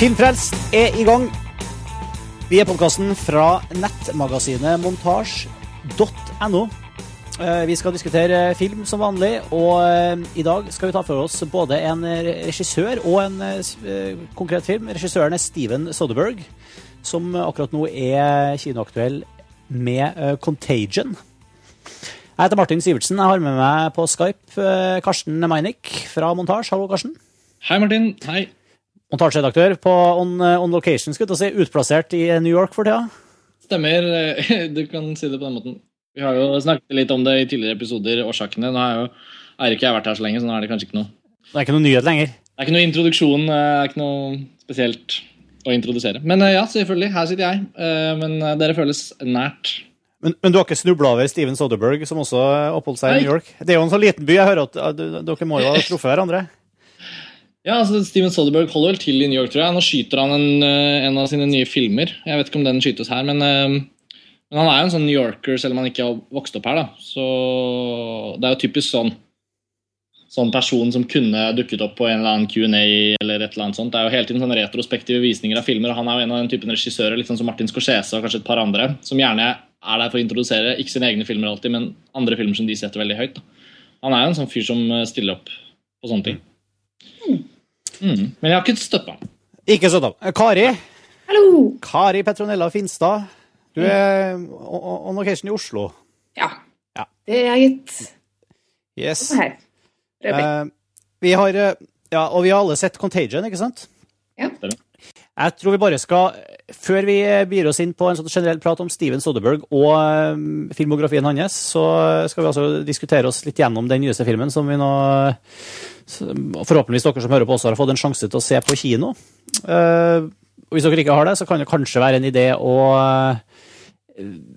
Filmfrelst er i gang. Vi er podkasten fra nettmagasinet montasj.no. Eh, Vi skal diskutere film som vanlig, og eh, i dag skal vi ta for oss både en regissør og en eh, konkret film. Regissøren er Steven Soderberg, som akkurat nå er kinoaktuell med Contagion. Jeg heter Martin Sivertsen. Jeg har med meg på Skype Karsten Meinick fra Montasj. Hallo, Karsten. Hei, Martin. Hei. Montasjeredaktør på On, on Location, skal si, utplassert i New York for tida. Stemmer. Du kan si det på den måten. Vi har jo snakket litt om det i tidligere episoder, årsakene. Nå har jo Eirik og jeg vært her så lenge, så nå er det kanskje ikke noe Det er ikke noe nyhet lenger. Det er ikke noe introduksjon, eh, det er ikke noe spesielt å introdusere. Men eh, ja, selvfølgelig. Her sitter jeg. Eh, Men dere føles nært. Men, men du har ikke snubla over Steven Soderberg, som også oppholdt seg i New York? Det er jo en sånn liten by. Jeg hører at dere må jo ha truffet hverandre. Ja, altså Steven Soderberg holder vel til i New York, tror jeg. Nå skyter han en, eh, en av sine nye filmer. Jeg vet ikke om den skytes her, men, eh, men han er jo en sånn New Yorker, selv om han ikke har vokst opp her. da. Så det er jo typisk sånn sånn person som kunne dukket opp på en eller annen Q&A eller et eller annet sånt. Det er jo hele tiden sånne retrospektive visninger av filmer, og han er jo en av den typen regissører, litt sånn som Martin Scorsese og kanskje et par andre, som gjerne er der for å introdusere ikke sine egne filmer alltid, men andre filmer som de setter veldig høyt. da. Han er jo en sånn fyr som eh, stiller opp på sånne ting. Mm. Men jeg har ikke støtta den. Ikke støtta den. Kari. Hallo! Kari Petronella Finstad. Du er on occasion location i Oslo. Ja. Ja. Det er gitt. Yes. Kom her. Prøv. Eh, vi har eh, Ja, og vi har alle sett Contagion, ikke sant? Ja. Jeg tror vi bare skal, før vi byr oss inn på en sånn generell prat om Steven Soderberg og eh, filmografien hans, så skal vi altså diskutere oss litt gjennom den nyeste filmen som vi nå Forhåpentligvis dere som hører på også har fått en sjanse til å se på kino. Eh, og hvis dere ikke har det, så kan det kanskje være en idé å eh,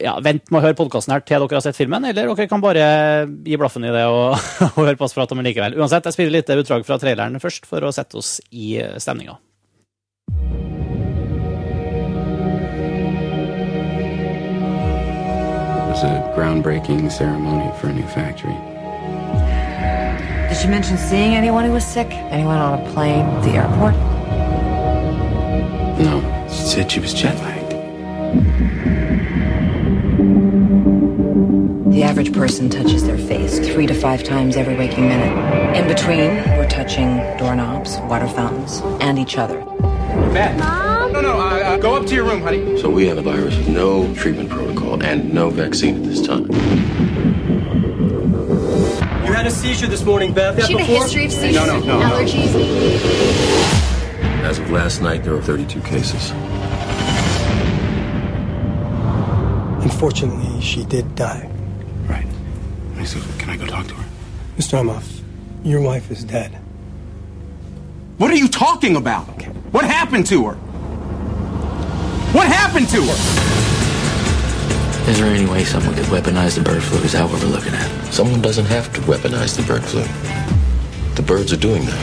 ja, vente med å høre podkasten her til dere har sett filmen, eller dere kan bare gi blaffen i det og, og høre på oss prate om likevel. Uansett, jeg spiller litt utdrag fra traileren først for å sette oss i stemninga. Was a groundbreaking ceremony for a new factory. Did she mention seeing anyone who was sick? Anyone on a plane, at the airport? No, she said she was jet lagged. The average person touches their face three to five times every waking minute. In between, we're touching doorknobs, water fountains, and each other. No, no, uh, uh, go up to your room, honey. So we have a virus with no treatment protocol and no vaccine at this time. You had a seizure this morning, Beth. Do you have a history of seizures No, no, no, no. allergies? As of last night, there are 32 cases. Unfortunately, she did die. Right. I said, can I go talk to her? Mr. Amoff, your wife is dead. What are you talking about? What happened to her? What happened to her? Is there any way someone could weaponize the bird flu? Is that what we're looking at? Someone doesn't have to weaponize the bird flu. The birds are doing that.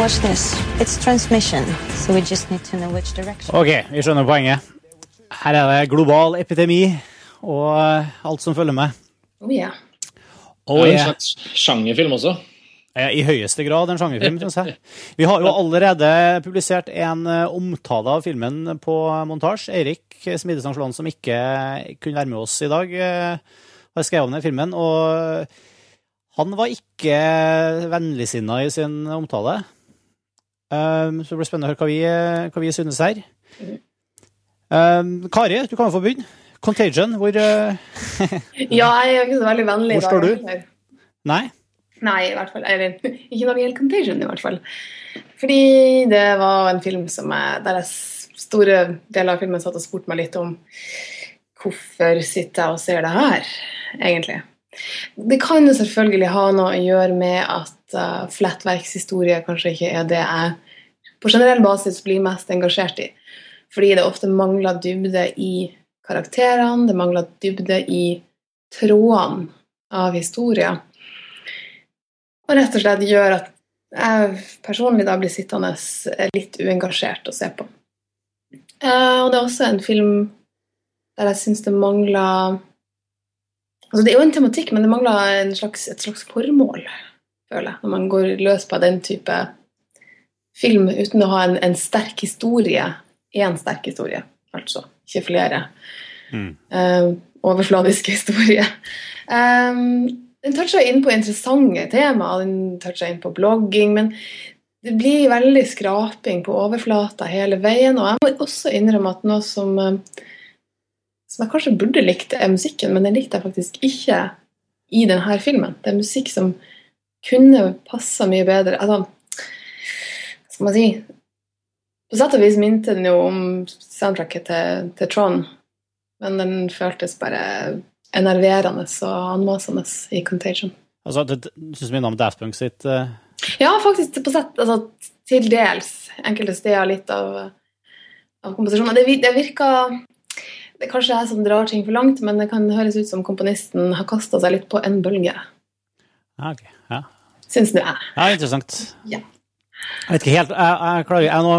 Watch this. It's transmission, so we just need to know which direction. Ok, vi skjønner poenget. Her er det global epidemi og alt som følger med. Oh, ja. Og det er jo en slags sjangerfilm også. Eh, I høyeste grad en sjangerfilm, synes jeg. Vi har jo allerede publisert en eh, omtale av filmen på montasje. Eirik Smidestang som ikke kunne være med oss i dag, eh, har skrevet ned filmen. Og han var ikke vennligsinna i sin omtale. Så det blir spennende å høre hva vi, hva vi synes her. Kari, du kan jo få begynne. Contagion, hvor ja, jeg er ikke så veldig vennlig. Hvor står du? Nei? Nei, i hvert fall. Eller ikke når det gjelder Contagion, i hvert fall. Fordi det var en film som jeg, der jeg store deler av filmen satt og spurte meg litt om hvorfor sitter jeg og ser det her, egentlig. Det kan jo selvfølgelig ha noe å gjøre med at uh, flettverkshistorie kanskje ikke er det jeg på generell basis blir mest engasjert i. Fordi det ofte mangler dybde i karakterene, det mangler dybde i trådene av historier. Og rett og slett gjør at jeg personlig da blir sittende litt uengasjert å se på. Eh, og det er også en film der jeg syns det mangler Altså, det er jo en tematikk, men det mangler slags, et slags formål, føler jeg, når man går løs på den type film uten å ha en, en sterk historie. Én sterk historie, altså. Ikke flere. Eh, overfladiske historier. Um, den toucher inn på interessante tema, den toucher inn på blogging, men det blir veldig skraping på overflata hele veien. Og jeg må også innrømme at noe som, eh, som jeg kanskje burde likt, er musikken, men den likte jeg faktisk ikke i denne filmen. Det er musikk som kunne passa mye bedre. Altså, hva skal man si På sett og vis minte den jo om soundtracket til, til Trond, men den føltes bare enerverende og anmasende i Contagion. Altså, det, synes du mye om Daft Punk sitt uh... Ja, faktisk på sett, altså, til dels. Enkelte steder litt av, av komposisjonen. Det, det virker det er Kanskje jeg som drar ting for langt, men det kan høres ut som komponisten har kasta seg litt på en bølge. Ja, ok. Ja. Syns nå jeg. ja, interessant. Ja. Jeg vet ikke helt Jeg, jeg klarer jeg nå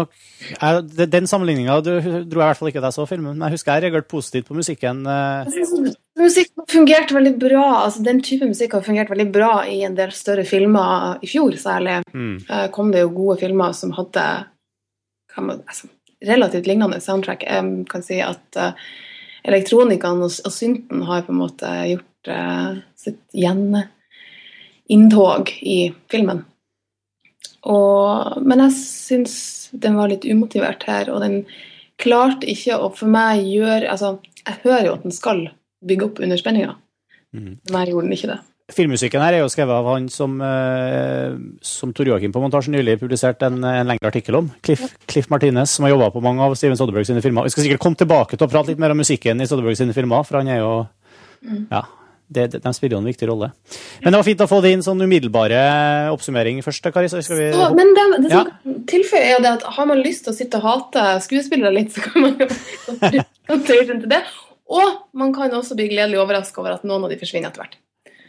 jeg, Den sammenligninga dro jeg i hvert fall ikke da jeg så filmen, men jeg husker jeg reagerte positivt på musikken. eh, Jeg synes Musikk fungerte veldig bra. altså Den type musikk har fungert veldig bra i en del større filmer i fjor, særlig. Mm. Uh, kom det jo gode filmer som hadde man, altså, relativt lignende soundtrack. Jeg kan si at uh, elektronikaen og, og synten har på en måte gjort uh, sitt gjeninntog i filmen. Og, men jeg syns den var litt umotivert her, og den klarte ikke å for meg gjøre altså, Jeg hører jo at den skal bygge opp under spenninga. Mm. Meg gjorde den ikke det. Filmmusikken her er jo skrevet av han som, eh, som Tor Joakim på Montasjen nylig publiserte en, en lengre artikkel om. Cliff, Cliff Martinez, som har jobba på mange av Steven Soderberg sine filmer. Vi skal sikkert komme tilbake til å prate litt mer om musikken i Soderberg sine filmer, for han er jo Ja, det, det, de spiller jo en viktig rolle. Men det var fint å få din sånn umiddelbare oppsummering først, Kari. Så skal vi Så, men det, det Ja. som tilføyer, er jo det at har man lyst til å sitte og hate skuespillere litt, så kan man jo Contagion til det. Og man kan også bli gledelig overraska over at noen av de forsvinner etter hvert.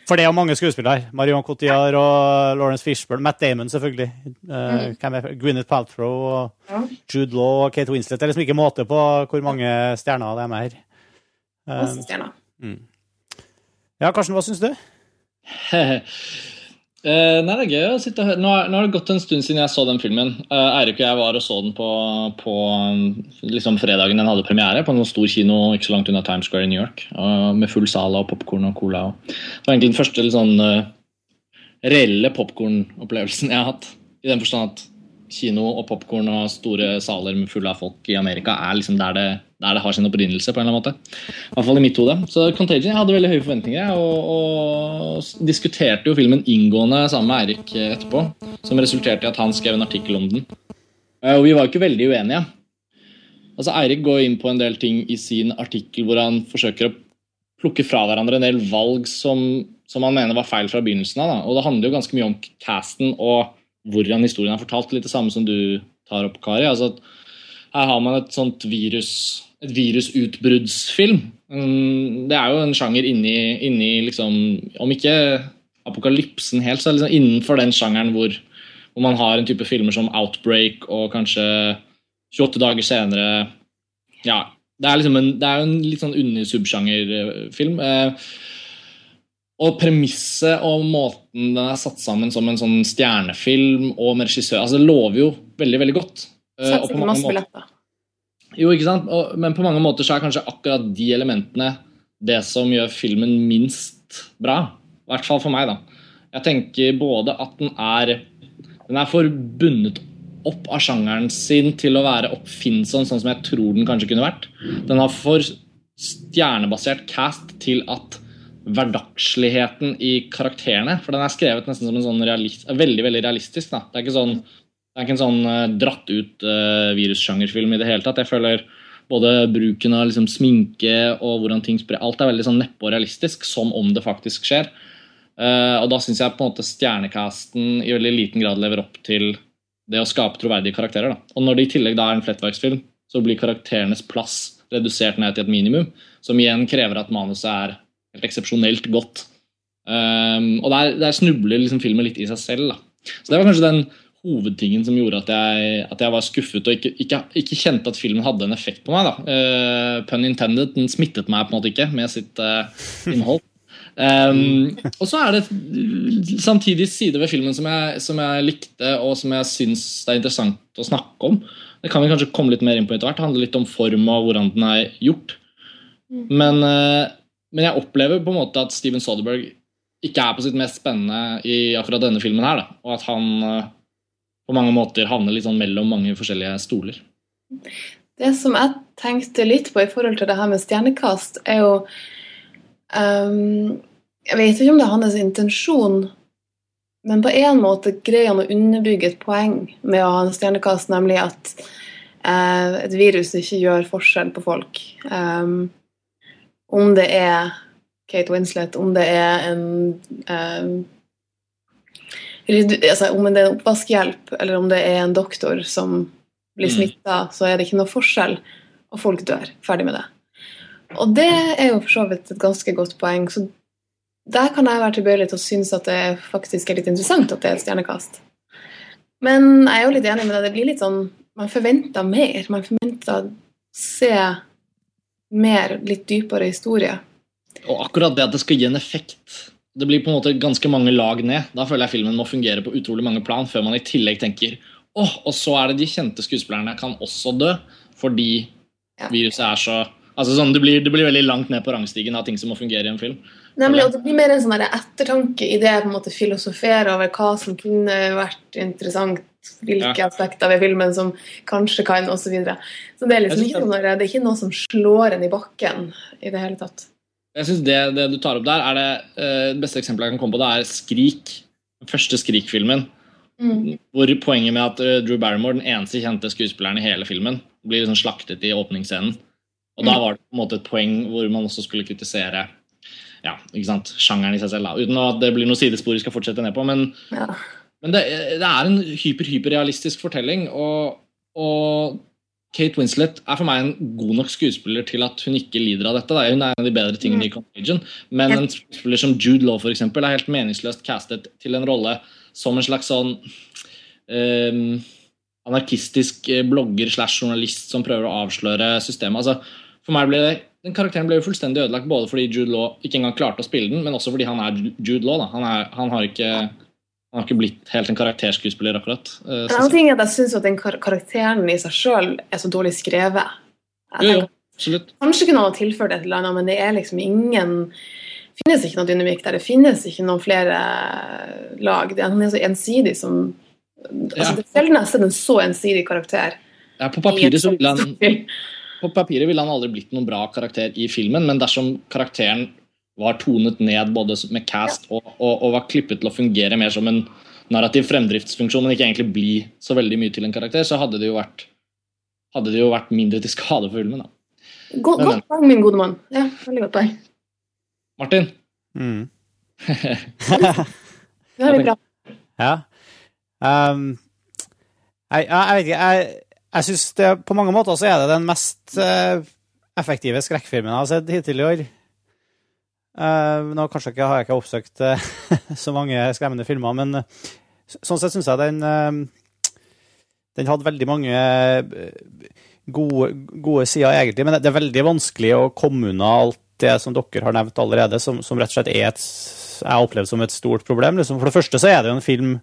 For det er jo mange skuespillere her. Marion Cotillard og Lawrence Fishburne. Matt Damon, selvfølgelig. Mm. hvem er, Gwyneth Paltrow og Ja. Jude Law og Kate Winslet. Det er liksom ikke måte på hvor mange stjerner det er med her. Eh, Masse stjerner. ja, Karsten, hva syns du? Eh, nei, det er gøy å sitte og høre. Nå, nå har det gått en stund siden jeg så den filmen. Eh, Eirik og jeg var og så den på, på liksom fredagen den hadde premiere, på en stor kino ikke så langt unna Times Square i New York. og med full sal og popkorn og cola. Og. Det var egentlig den første sånn eh, reelle popkornopplevelsen jeg har hatt. I den forstand at kino og popkorn og store saler med fulle av folk i Amerika er liksom der det, der det har sin opprinnelse. på en eller annen måte. I hvert fall i mitt hode. Så Contagion, jeg hadde veldig høye forventninger og, og diskuterte jo filmen inngående sammen med Eirik eh, etterpå. Som resulterte i at han skrev en artikkel om den. Eh, Og vi var jo ikke veldig uenige. Altså Eirik går inn på en del ting i sin artikkel hvor han forsøker å plukke fra hverandre en del valg som, som han mener var feil fra begynnelsen av. Da. Og det handler jo ganske mye om casten og hvordan historien er fortalt. Litt det samme som du tar opp, Kari. Altså at her har man et sånt virus et virusutbruddsfilm. Mm, Det er jo en sjanger inni, inni liksom Om ikke apokalypsen helt, så er liksom innenfor den sjangeren hvor, hvor man har en type filmer som Outbreak og kanskje 28 dager senere Ja, det er, liksom en, det er jo en litt sånn under-subsjangerfilm. Eh, og premisset og måten den er satt sammen som en sånn stjernefilm og med regissør altså Det lover jo veldig, veldig godt. Eh, sikkert mange masse billetter. jo, ikke sant? Men på mange måter så er kanskje akkurat de elementene det som gjør filmen minst bra. I hvert fall for meg, da. Jeg tenker både at den er Den er for bundet opp av sjangeren sin til å være oppfinnsom, sånn som jeg tror den kanskje kunne vært. Den har for stjernebasert cast til at hverdagsligheten i karakterene For den er skrevet nesten som en sånn realist, veldig veldig realistisk. da. Det er ikke sånn det er ikke en sånn eh, dratt ut uh, virussjangerfilm i det hele tatt. Jeg føler både bruken av liksom, sminke og hvordan ting sprer Alt er veldig sånn neppe og realistisk, som om det faktisk skjer. Uh, og da syns jeg på en måte stjernecasten i veldig liten grad lever opp til det å skape troverdige karakterer. Da. Og når det i tillegg da er en flettverksfilm, så blir karakterenes plass redusert ned til et minimum, som igjen krever at manuset er helt eksepsjonelt godt. Um, og der, der snubler liksom filmen litt i seg selv. Da. Så det var kanskje den hovedtingen som gjorde at jeg, at jeg var skuffet og ikke, ikke, ikke, kjente at filmen hadde en effekt på meg. da. Uh, pun intended. Den smittet meg på en måte ikke med sitt uh, innhold. Um, og så er det samtidig sider ved filmen som jeg, som jeg likte, og som jeg syns det er interessant å snakke om. Det kan vi kanskje komme litt mer inn på etter hvert. Det handler litt om form og hvordan den er gjort. Men, uh, men jeg opplever på en måte at Steven Soderberg ikke er på sitt mest spennende i akkurat denne filmen her. Da. Og at han på mange måter havner litt sånn mellom mange forskjellige stoler. Det som jeg tenkte litt på i forhold til det her med stjernekast, er jo um, Jeg vet ikke om det er hans intensjon, men på en måte greier han å underbygge et poeng med å ha en stjernekast, nemlig at uh, et virus ikke gjør forskjell på folk. Um, om det er Kate Winslet, om det er en um, altså, Om det er en oppvaskhjelp, eller om det er en doktor som blir smitta, mm. så er det ikke noe forskjell, og folk dør. Ferdig med det. Og det er jo for så vidt et ganske godt poeng. Så der kan jeg være tilbøyelig til å synes at det faktisk er litt interessant at det er et stjernekast. Men jeg er jo litt enig med deg. Det blir litt sånn Man forventer mer. Man forventer å se mer, litt dypere historie. Og akkurat det at det skal gi en effekt det blir på en måte ganske mange lag ned. Da føler jeg filmen må fungere på utrolig mange plan før man i tillegg tenker åh, oh, og så er det de kjente skuespillerne kan også dø, fordi ja. viruset er så altså sånn, det, blir, det, blir, veldig langt ned på rangstigen av ting som må fungere i en film. Nemlig, og Det blir mer en sånn ettertanke i det på en måte filosofere over hva som kunne vært interessant, hvilke ja. aspekter ved filmen som kanskje kan, osv. Så, videre. så det er liksom ikke, noe, det er ikke noe som slår en i bakken i det hele tatt. Jeg synes det, det, du tar opp der, er det, uh, det beste eksempelet jeg kan komme på, det er Skrik. Den første Skrik-filmen. Mm. Hvor poenget med at uh, Drew Barrymore, den eneste kjente skuespilleren i hele filmen, blir liksom slaktet i åpningsscenen. Og mm. da var det på en måte et poeng hvor man også skulle kritisere ja, ikke sant, sjangeren i seg selv. Da. Uten at det blir noe sidespor vi skal fortsette ned på. Men, ja. men det, det, er en hyper-hyperrealistisk fortelling. Og, og Kate Winslet er for meg en god nok skuespiller til at hun ikke lider av dette. Da. Hun er en av de bedre tingene i Contagion. Men en skuespiller som Jude Law for eksempel, er helt meningsløst castet til en rolle som en slags sånn um, anarkistisk eh, blogger slash journalist som prøver å avsløre systemet. Altså, for meg ble det, Den karakteren ble jo fullstendig ødelagt både fordi Jude Law ikke engang klarte å spille den, men også fordi han er Jude Law. Han, er, han har ikke han har ikke blitt helt en karakterskuespiller, akkurat. Uh, en annen ting er at jeg syns den kar karakteren i seg sjøl er så dårlig skrevet. Jo, jo, absolutt. Kanskje kunne han ha tilført et eller annet, men det er liksom ingen det finnes ikke noe dynamikk der. Det finnes ikke noen flere lag. Han er så ensidig som altså, ja. Det er sjelden jeg har sett en så ensidig karakter. Ja, på papiret så ville han på papiret ville han aldri blitt noen bra karakter i filmen, men dersom karakteren var tonet ned både med cast og, og, og, var klippet til å fungere mer som en narrativ fremdriftsfunksjon, men ikke egentlig bli så veldig mye til en karakter, så hadde det jo vært, det jo vært mindre til skade for filmen. Da. God, men, godt poeng, min gode mann. Ja, veldig godt poeng. Martin? Mm. det er bra. Ja. Um, jeg, jeg, vet ikke, jeg, jeg syns på mange måter så er det den mest uh, effektive skrekkfilmen jeg har sett hittil i år. Uh, nå kanskje ikke, har jeg ikke oppsøkt uh, så mange skremmende filmer, men uh, sånn sett syns jeg den Den hadde veldig mange gode, gode, sider, egentlig. Men det er veldig vanskelig å komme unna alt det som dere har nevnt allerede, som, som rett og slett er et jeg opplever som et stort problem. Liksom. For det første så er det jo en film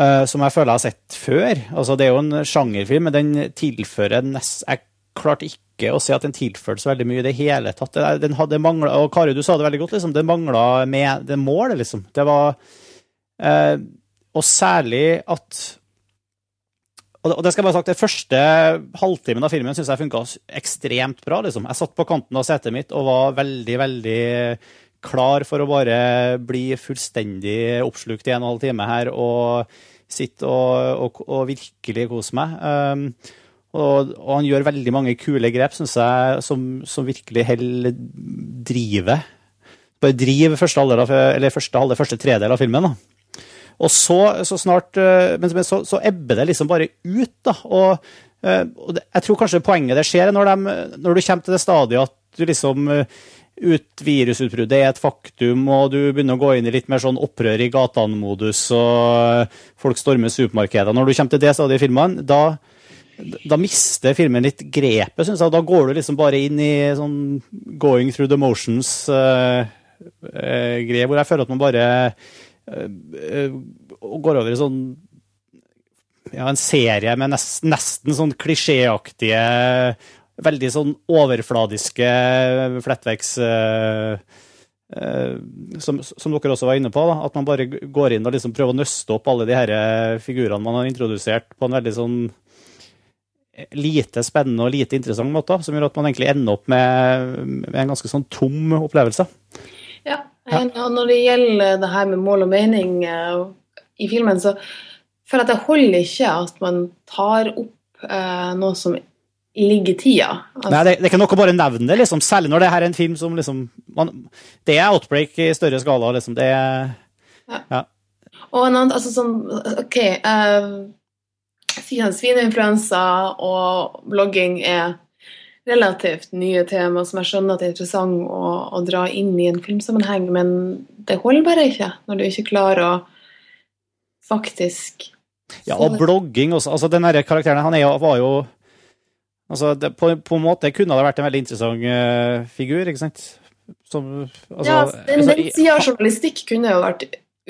som jeg føler jeg har sett før. Altså, det er jo en sjangerfilm, men den tilfører nest, Jeg klarte ikke å se at den tilførte så veldig mye i det hele tatt. Den hadde manglet, og Kari, du sa det veldig godt, liksom, det mangla med det målet, liksom. Det var eh, Og særlig at og det skal jeg bare sagt, det første halvtimen av filmen syns jeg funka ekstremt bra. liksom. Jeg satt på kanten av setet mitt og var veldig, veldig klar for å bare bli fullstendig oppslukt i en og en halv time her og sitte og, og, og virkelig kose meg. Um, og, og, han gjør veldig mange kule grep, syns jeg, som, som virkelig holder drivet. Bare driver første halvdel av, eller første, halvdel, første tredel av filmen. Da. Og så, så snart eh, Men så, så, ebber det liksom bare ut, da. Og, eh, og det, jeg tror kanskje poenget det skjer når, de, når, du kommer til det stadiet at du liksom eh, ut virusutbruddet er et faktum, og du begynner å gå inn i litt mer sånn opprør i gatene-modus, og folk stormer supermarkeder. Når du kommer til det stadiet i filmen, da, da mister filmen litt grepet, syns jeg. Da går du liksom bare inn i sånn going through the motions-greie, hvor jeg føler at man bare uh, eh, går over i sånn ja, en serie med nest, nesten sånn klisjéaktige veldig sånn overfladiske flettverks eh, eh, som, som, dere også var inne på, da, at man bare går inn og liksom prøver å nøste opp alle de her figurene man har introdusert på en veldig sånn lite spennende og lite interessant måte, som gjør at man egentlig ender opp med, med en ganske sånn tom opplevelse. Ja, og når det gjelder det her med mål og mening i filmen, så føler jeg at det holder ikke at man tar opp eh, noe som ligger i tida. Altså. Nei, det, det, er ikke noe å bare nevne det, liksom. særlig når det her er en film som liksom man, Det er outbreak i større skala, liksom. Det er ja. ja. Og en annen, altså sånn OK uh, Svineinfluensa og blogging er relativt nye tema som jeg skjønner at det er interessant å, å dra inn i en filmsammenheng, men det holder bare ikke når du ikke klarer å faktisk Ja, og blogging også. Altså, den karakteren han er, var jo Altså, det, på, på, en måte kunne det vært en veldig interessant uh, figur, ikke sant? Som, altså, ja, den, altså, den sida av journalistikk kunne jo vært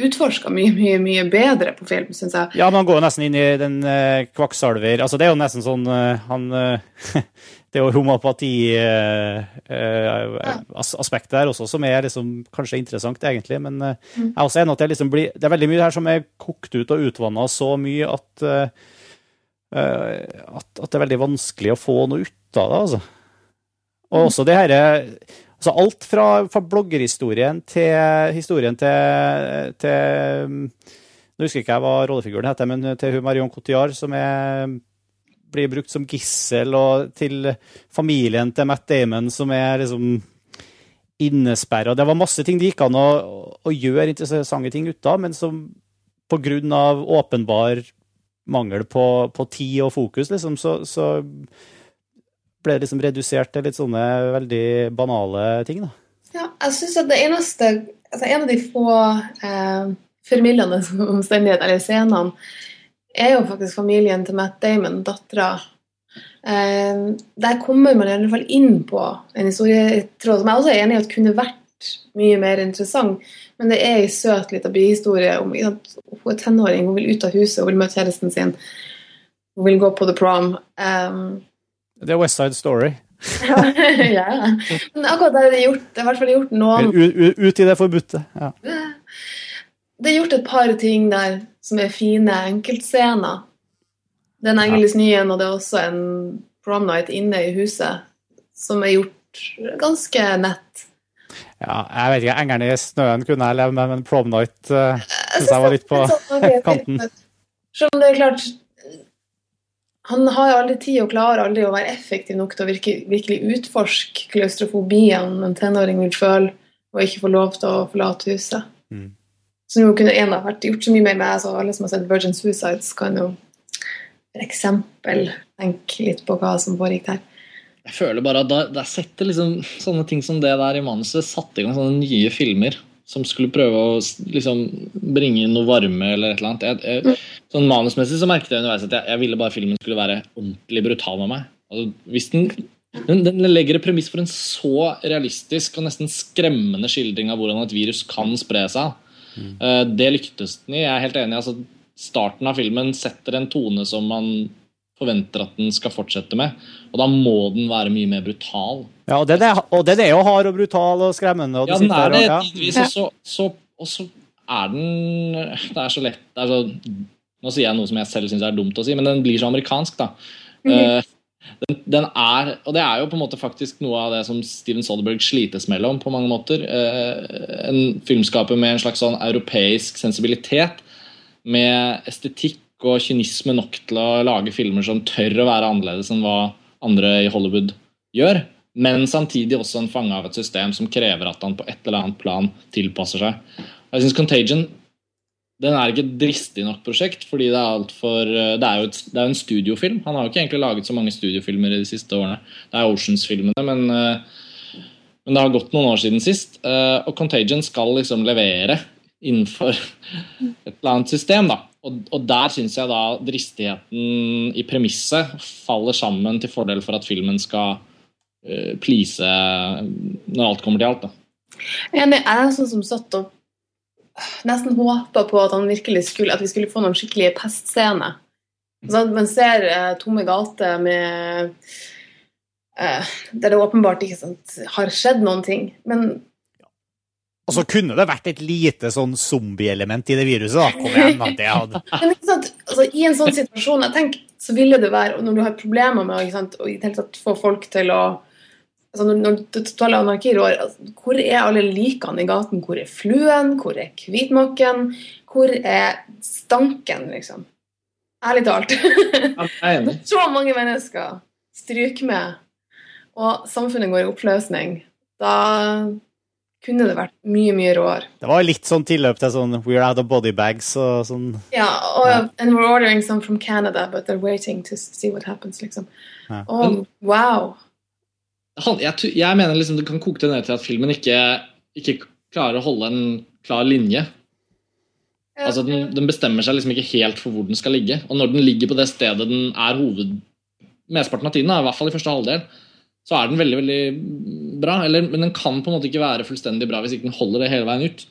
utforska mye, mye mye bedre på film, syns jeg. Ja, man går jo nesten inn i den uh, kvakksalver Altså, det er jo nesten sånn uh, han Det er jo homopati-aspektet der også som er liksom kanskje interessant, egentlig. Men mm. jeg er også enig at det, liksom blir, det er veldig mye her som er kokt ut og utvanna så mye at at, at, det er veldig vanskelig å få noe ut av det. altså. Og også det her, altså Alt fra, fra bloggerhistorien til historien til, til Nå husker ikke jeg hva rollefiguren heter, men til hun Marion Cotillard, som er, blir brukt som gissel, og til familien til Matt Damon, som er liksom innesperra. Det var masse ting det gikk an å, å gjøre interessante ting ut av, men som av åpenbar mangel på, på tid og fokus, liksom, så, så, ble det liksom redusert til litt sånne veldig banale ting. da. Ja, jeg syns at det eneste altså En av de få eh, formildende omstendighetene eller scenene er jo faktisk familien til Matt Damon, dattera. Eh, der kommer man i alle fall inn på en historietråd som jeg også er enig i at kunne vært mye mer interessant. Men det er ei søt lita bihistorie om hun er tenåring, hun vil ut av huset, hun vil møte kjæresten sin. Hun vil gå på the prom. Um, det er West Side Story. ja, Men akkurat det er det gjort, det er i hvert fall gjort noen Ut, ut i det forbudte. Ja. Det er gjort et par ting der som er fine enkeltscener. Den Engeles ja. og det er også en prom night inne i huset som er gjort ganske nett. Ja, jeg vet ikke. Engelen i snøen kunne jeg leve med, men prom night uh, eh, syns jeg var litt på kanten. Selv om det er klart Han har jo aldri tid og klarer aldri å være effektiv nok til å virke, virkelig utforske klaustrofobien en tenåring vil føle og ikke få lov til å forlate huset. Mm. Som jo kunne en ha vært gjort så mye mer med. så Alle som har sett Virgin Suicides, kan jo for eksempel tenke litt på hva som foregikk der. Jeg føler bare at da, da setter liksom sånne ting som det der i manuset satte i gang sånne nye filmer som skulle prøve å liksom, bringe inn noe varme eller et eller annet. Jeg, jeg, sånn Manusmessig så merket jeg underveis at jeg, jeg, ville bare filmen skulle være ordentlig brutal med meg. Altså, hvis den, den, den legger et premiss for en så realistisk og nesten skremmende skildring av hvordan et virus kan spre seg. Mm. Uh, det lyktes den i. Jeg er helt enig. altså Starten av filmen setter en tone som man forventer at den skal fortsette med. Og da må den være mye mer brutal. Ja, Og den er, og den er jo hard og brutal og skremmende. Og ja, den er det tidvis. Ja. Og, så, så, og så er den Det er så lett er så, Nå sier jeg noe som jeg selv syns er dumt å si, men den blir så amerikansk, da. Mm -hmm. den, den, er, og det er jo på en måte faktisk noe av det som Steven Soderberg slites mellom på mange måter. Uh, en filmskaper med en slags sånn europeisk sensibilitet, med estetikk og kynisme nok til å lage filmer som tør å være annerledes enn hva andre i Hollywood gjør. Men samtidig også en fange av et system som krever at han på et eller annet plan tilpasser seg. Jeg synes Contagion den er ikke et dristig nok prosjekt, fordi det er, alt for, det er jo et, det er en studiofilm. Han har jo ikke egentlig laget så mange studiofilmer i de siste årene. Det er Oceans-filmene, men, Men det har gått noen år siden sist, eh, og Contagion skal liksom levere innenfor et eller annet system. da. Og, og der syns jeg da dristigheten i premisset faller sammen til fordel for at filmen skal uh, please når alt kommer til alt. da. Enig. Jeg er sånn som satt og nesten håpa på at han virkelig skulle, at vi skulle få noen skikkelige pestscener. Sånn, man ser eh, tomme gater med eh, Der det åpenbart ikke sant, har skjedd noen ting. Men Og så kunne det vært et lite sånn zombie-element i det viruset. da. Kom igjen, da. Det hadde... Men ikke sant, altså, I en sånn situasjon jeg tenker, så ville det være, og når du har problemer med ikke sant, å i det hele tatt få folk til å altså Når, når det totale anarki rår, altså, hvor er alle likene i gaten? Hvor er fluen? Hvor er hvitmakken? Hvor er stanken, liksom? Ærlig talt. Er. Så mange mennesker stryker med, og samfunnet går i oppløsning. Da kunne det vært mye, mye råere. Det var litt sånn tilløp til sånn We're out of body bags og sånn. Ja, og and we're ordering some from Canada, but they're waiting to see what happens, liksom. Ja. Og wow. Han- Jeg, jeg mener liksom det kan koke det ned til at filmen ikke, ikke klarer å holde en klar linje. Altså den, den bestemmer seg liksom ikke helt for hvor den skal ligge. Og når den ligger på det stedet den er hoved... Mesteparten av tiden, i hvert fall i første halvdel, så er den veldig veldig bra. Eller, men den kan på en måte ikke være fullstendig bra hvis ikke den holder det hele veien ut.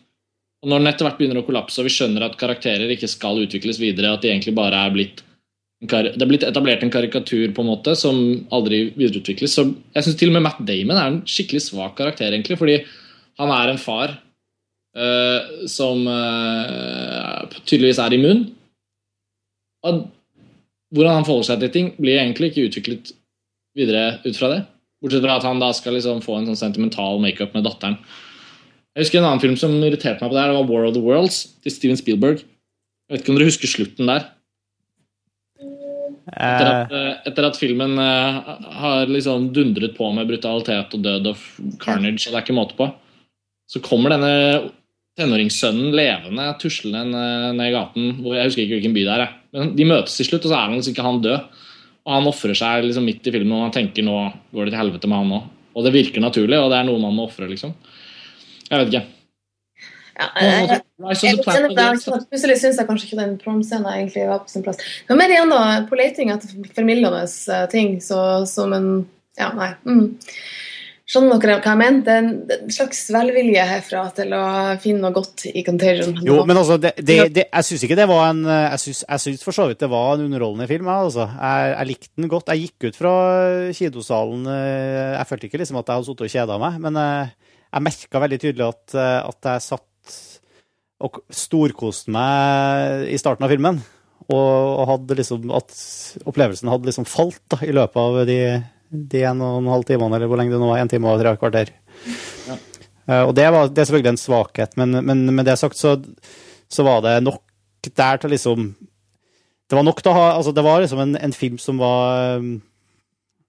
Og Når den etter hvert begynner å kollapse, og vi skjønner at karakterer ikke skal utvikles videre, at de egentlig bare er blitt det er blitt etablert en karikatur på en måte som aldri videreutvikles. Så jeg synes til og med Matt Damon er en skikkelig svak karakter, egentlig, fordi han er en far eh, som eh, tydeligvis er immun. Og hvordan han forholder seg til ting, blir egentlig ikke utviklet videre ut fra det. Bortsett fra at han da skal liksom få en sånn sentimental makeup med datteren. Jeg husker en annen film som irriterte meg på det her, det var War of the Worlds til Steven Spielberg. Jeg vet ikke om dere husker slutten der? Etter Eh, at, eh, etter at filmen eh, har liksom dundret på med brutalitet og død og carnage, og det er ikke måte på, så kommer denne tenåringssønnen levende tuslende ned- i gaten. Jeg husker ikke hvilken by det er. Men De møtes til slutt, og så er han liksom ikke han død. Og han ofrer seg liksom midt i filmen, og man tenker nå går det til helvete med han òg. Og det virker naturlig, og det er noe man må ofre, liksom. Jeg vet ikke. Ja, jeg, jeg, jeg, plutselig syns jeg kanskje ikke den promscenen egentlig var på sin plass. men mer igjen da, på leting etter formildende eh, ting, så som en Ja, nei. Mm. Skjønner dere hva jeg mener? Det er en, slags velvilje herfra til å finne noe godt i Contagion. jo, men altså, det, det, det, jeg syns ikke det var en eh, Jeg syns, jeg syns for så vidt det var en underholdende film. Altså. Jeg, jeg likte den godt. Jeg gikk ut fra kinosalen eh, Jeg følte ikke liksom at jeg hadde sittet og kjeda meg, men jeg, jeg merka veldig tydelig at, eh, at jeg satt og storkoste meg i starten av filmen. Og, og hadde liksom at opplevelsen hadde liksom falt da, i løpet av de, de en og en halv timene, eller hvor lenge det nå var. En time og tre kvarter. Eh, og det, var, det er selvfølgelig en svakhet, men, men med det sagt så, så var det nok der til liksom Det var nok til å ha Altså, det var liksom en, en film som var um,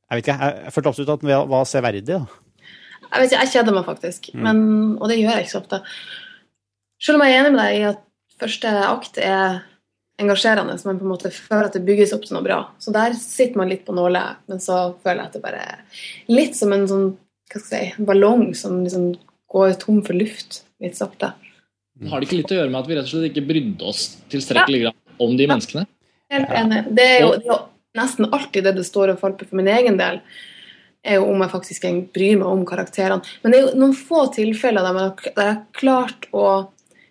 Jeg vet ikke, jeg, jeg følte absolutt at den var, severdig. da. Jeg vet ikke, jeg kjeder meg faktisk, men, og det gjør jeg ikke så ofte. Selv om jeg er enig med deg i at første akt er engasjerende, så man på en måte føler at det bygges opp til noe bra. Så der sitter man litt på nålet, men så føler jeg at det bare litt som en sånn hva skal jeg si, ballong som liksom går tom for luft litt sakte. Har det ikke litt å gjøre med at vi rett og slett ikke brydde oss tilstrekkelig grad om de menneskene? Helt enig. Det er, jo, det er jo nesten alltid det det står og faller på for min egen del, er jo om jeg faktisk bryr meg om karakterene. Men det er jo noen få tilfeller der jeg har klart å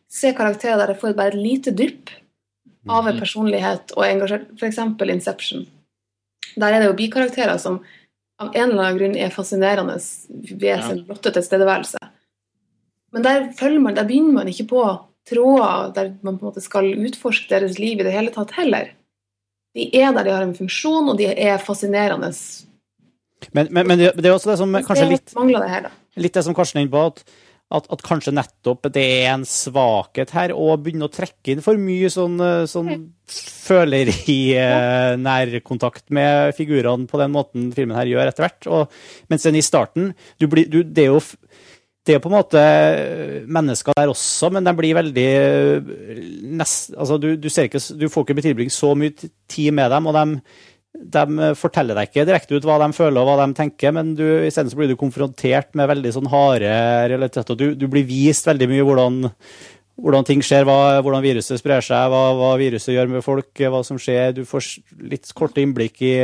se karakterer der jeg får bare et lite dypp av en personlighet og engasjert. F.eks. Inception. Der er det jo bikarakterer som av en eller annen grunn er fascinerende ved sin blotte tilstedeværelse. Men der, man, der begynner man ikke på tråder der man på en måte skal utforske deres liv i det hele tatt heller. De er der de har en funksjon, og de er fascinerende. Men, men, men det, det er også det som kanskje litt det her, litt det som Karsten er inne på, at, at, at kanskje nettopp det er en svakhet her å begynne å trekke inn for mye sånn, eh, sånn føleri, eh, nærkontakt med figurene på den måten filmen her gjør etter hvert. Og, mens den i starten du blir, du, Det er jo det er på en måte mennesker der også, men de blir veldig eh, nest, altså du, du, ser ikke, du får ikke tilbringe så mye tid med dem, og de, de forteller deg ikke direkte ut hva de føler og hva de tenker, men du, isteden blir du konfrontert med veldig sånn harde realiteter. Du, du blir vist veldig mye hvordan, hvordan ting skjer, hva, hvordan viruset sprer seg, hva, hva viruset gjør med folk, hva som skjer. Du får litt korte innblikk i,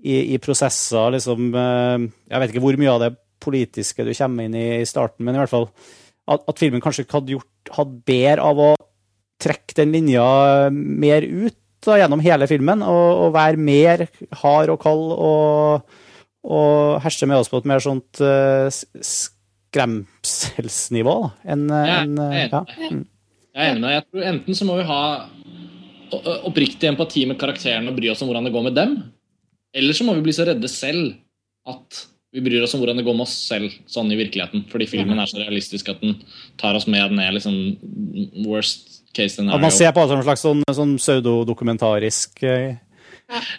i, i prosesser, liksom. eh, Jeg vet ikke hvor mye av det politiske du kommer inn i i starten, men i hvert fall at, at filmen kanskje hadde gjort hatt bedre av å trekke den linja mer ut da, gjennom hele filmen, og, og være mer hard og kald og, og herse med oss på et mer sånt uh, skremselsnivå enn er ja. enig. Jeg er enig med deg. Jeg tror Enten så må vi ha oppriktig empati med karakterene og bry oss om hvordan det går med dem. Eller så må vi bli så redde selv at vi bryr oss om hvordan det går med oss selv sånn i virkeligheten. Fordi filmen er så realistisk at den tar oss med ned liksom worst case At scenario. man ser på det som en slags sånn, sånn pseudodokumentarisk eh,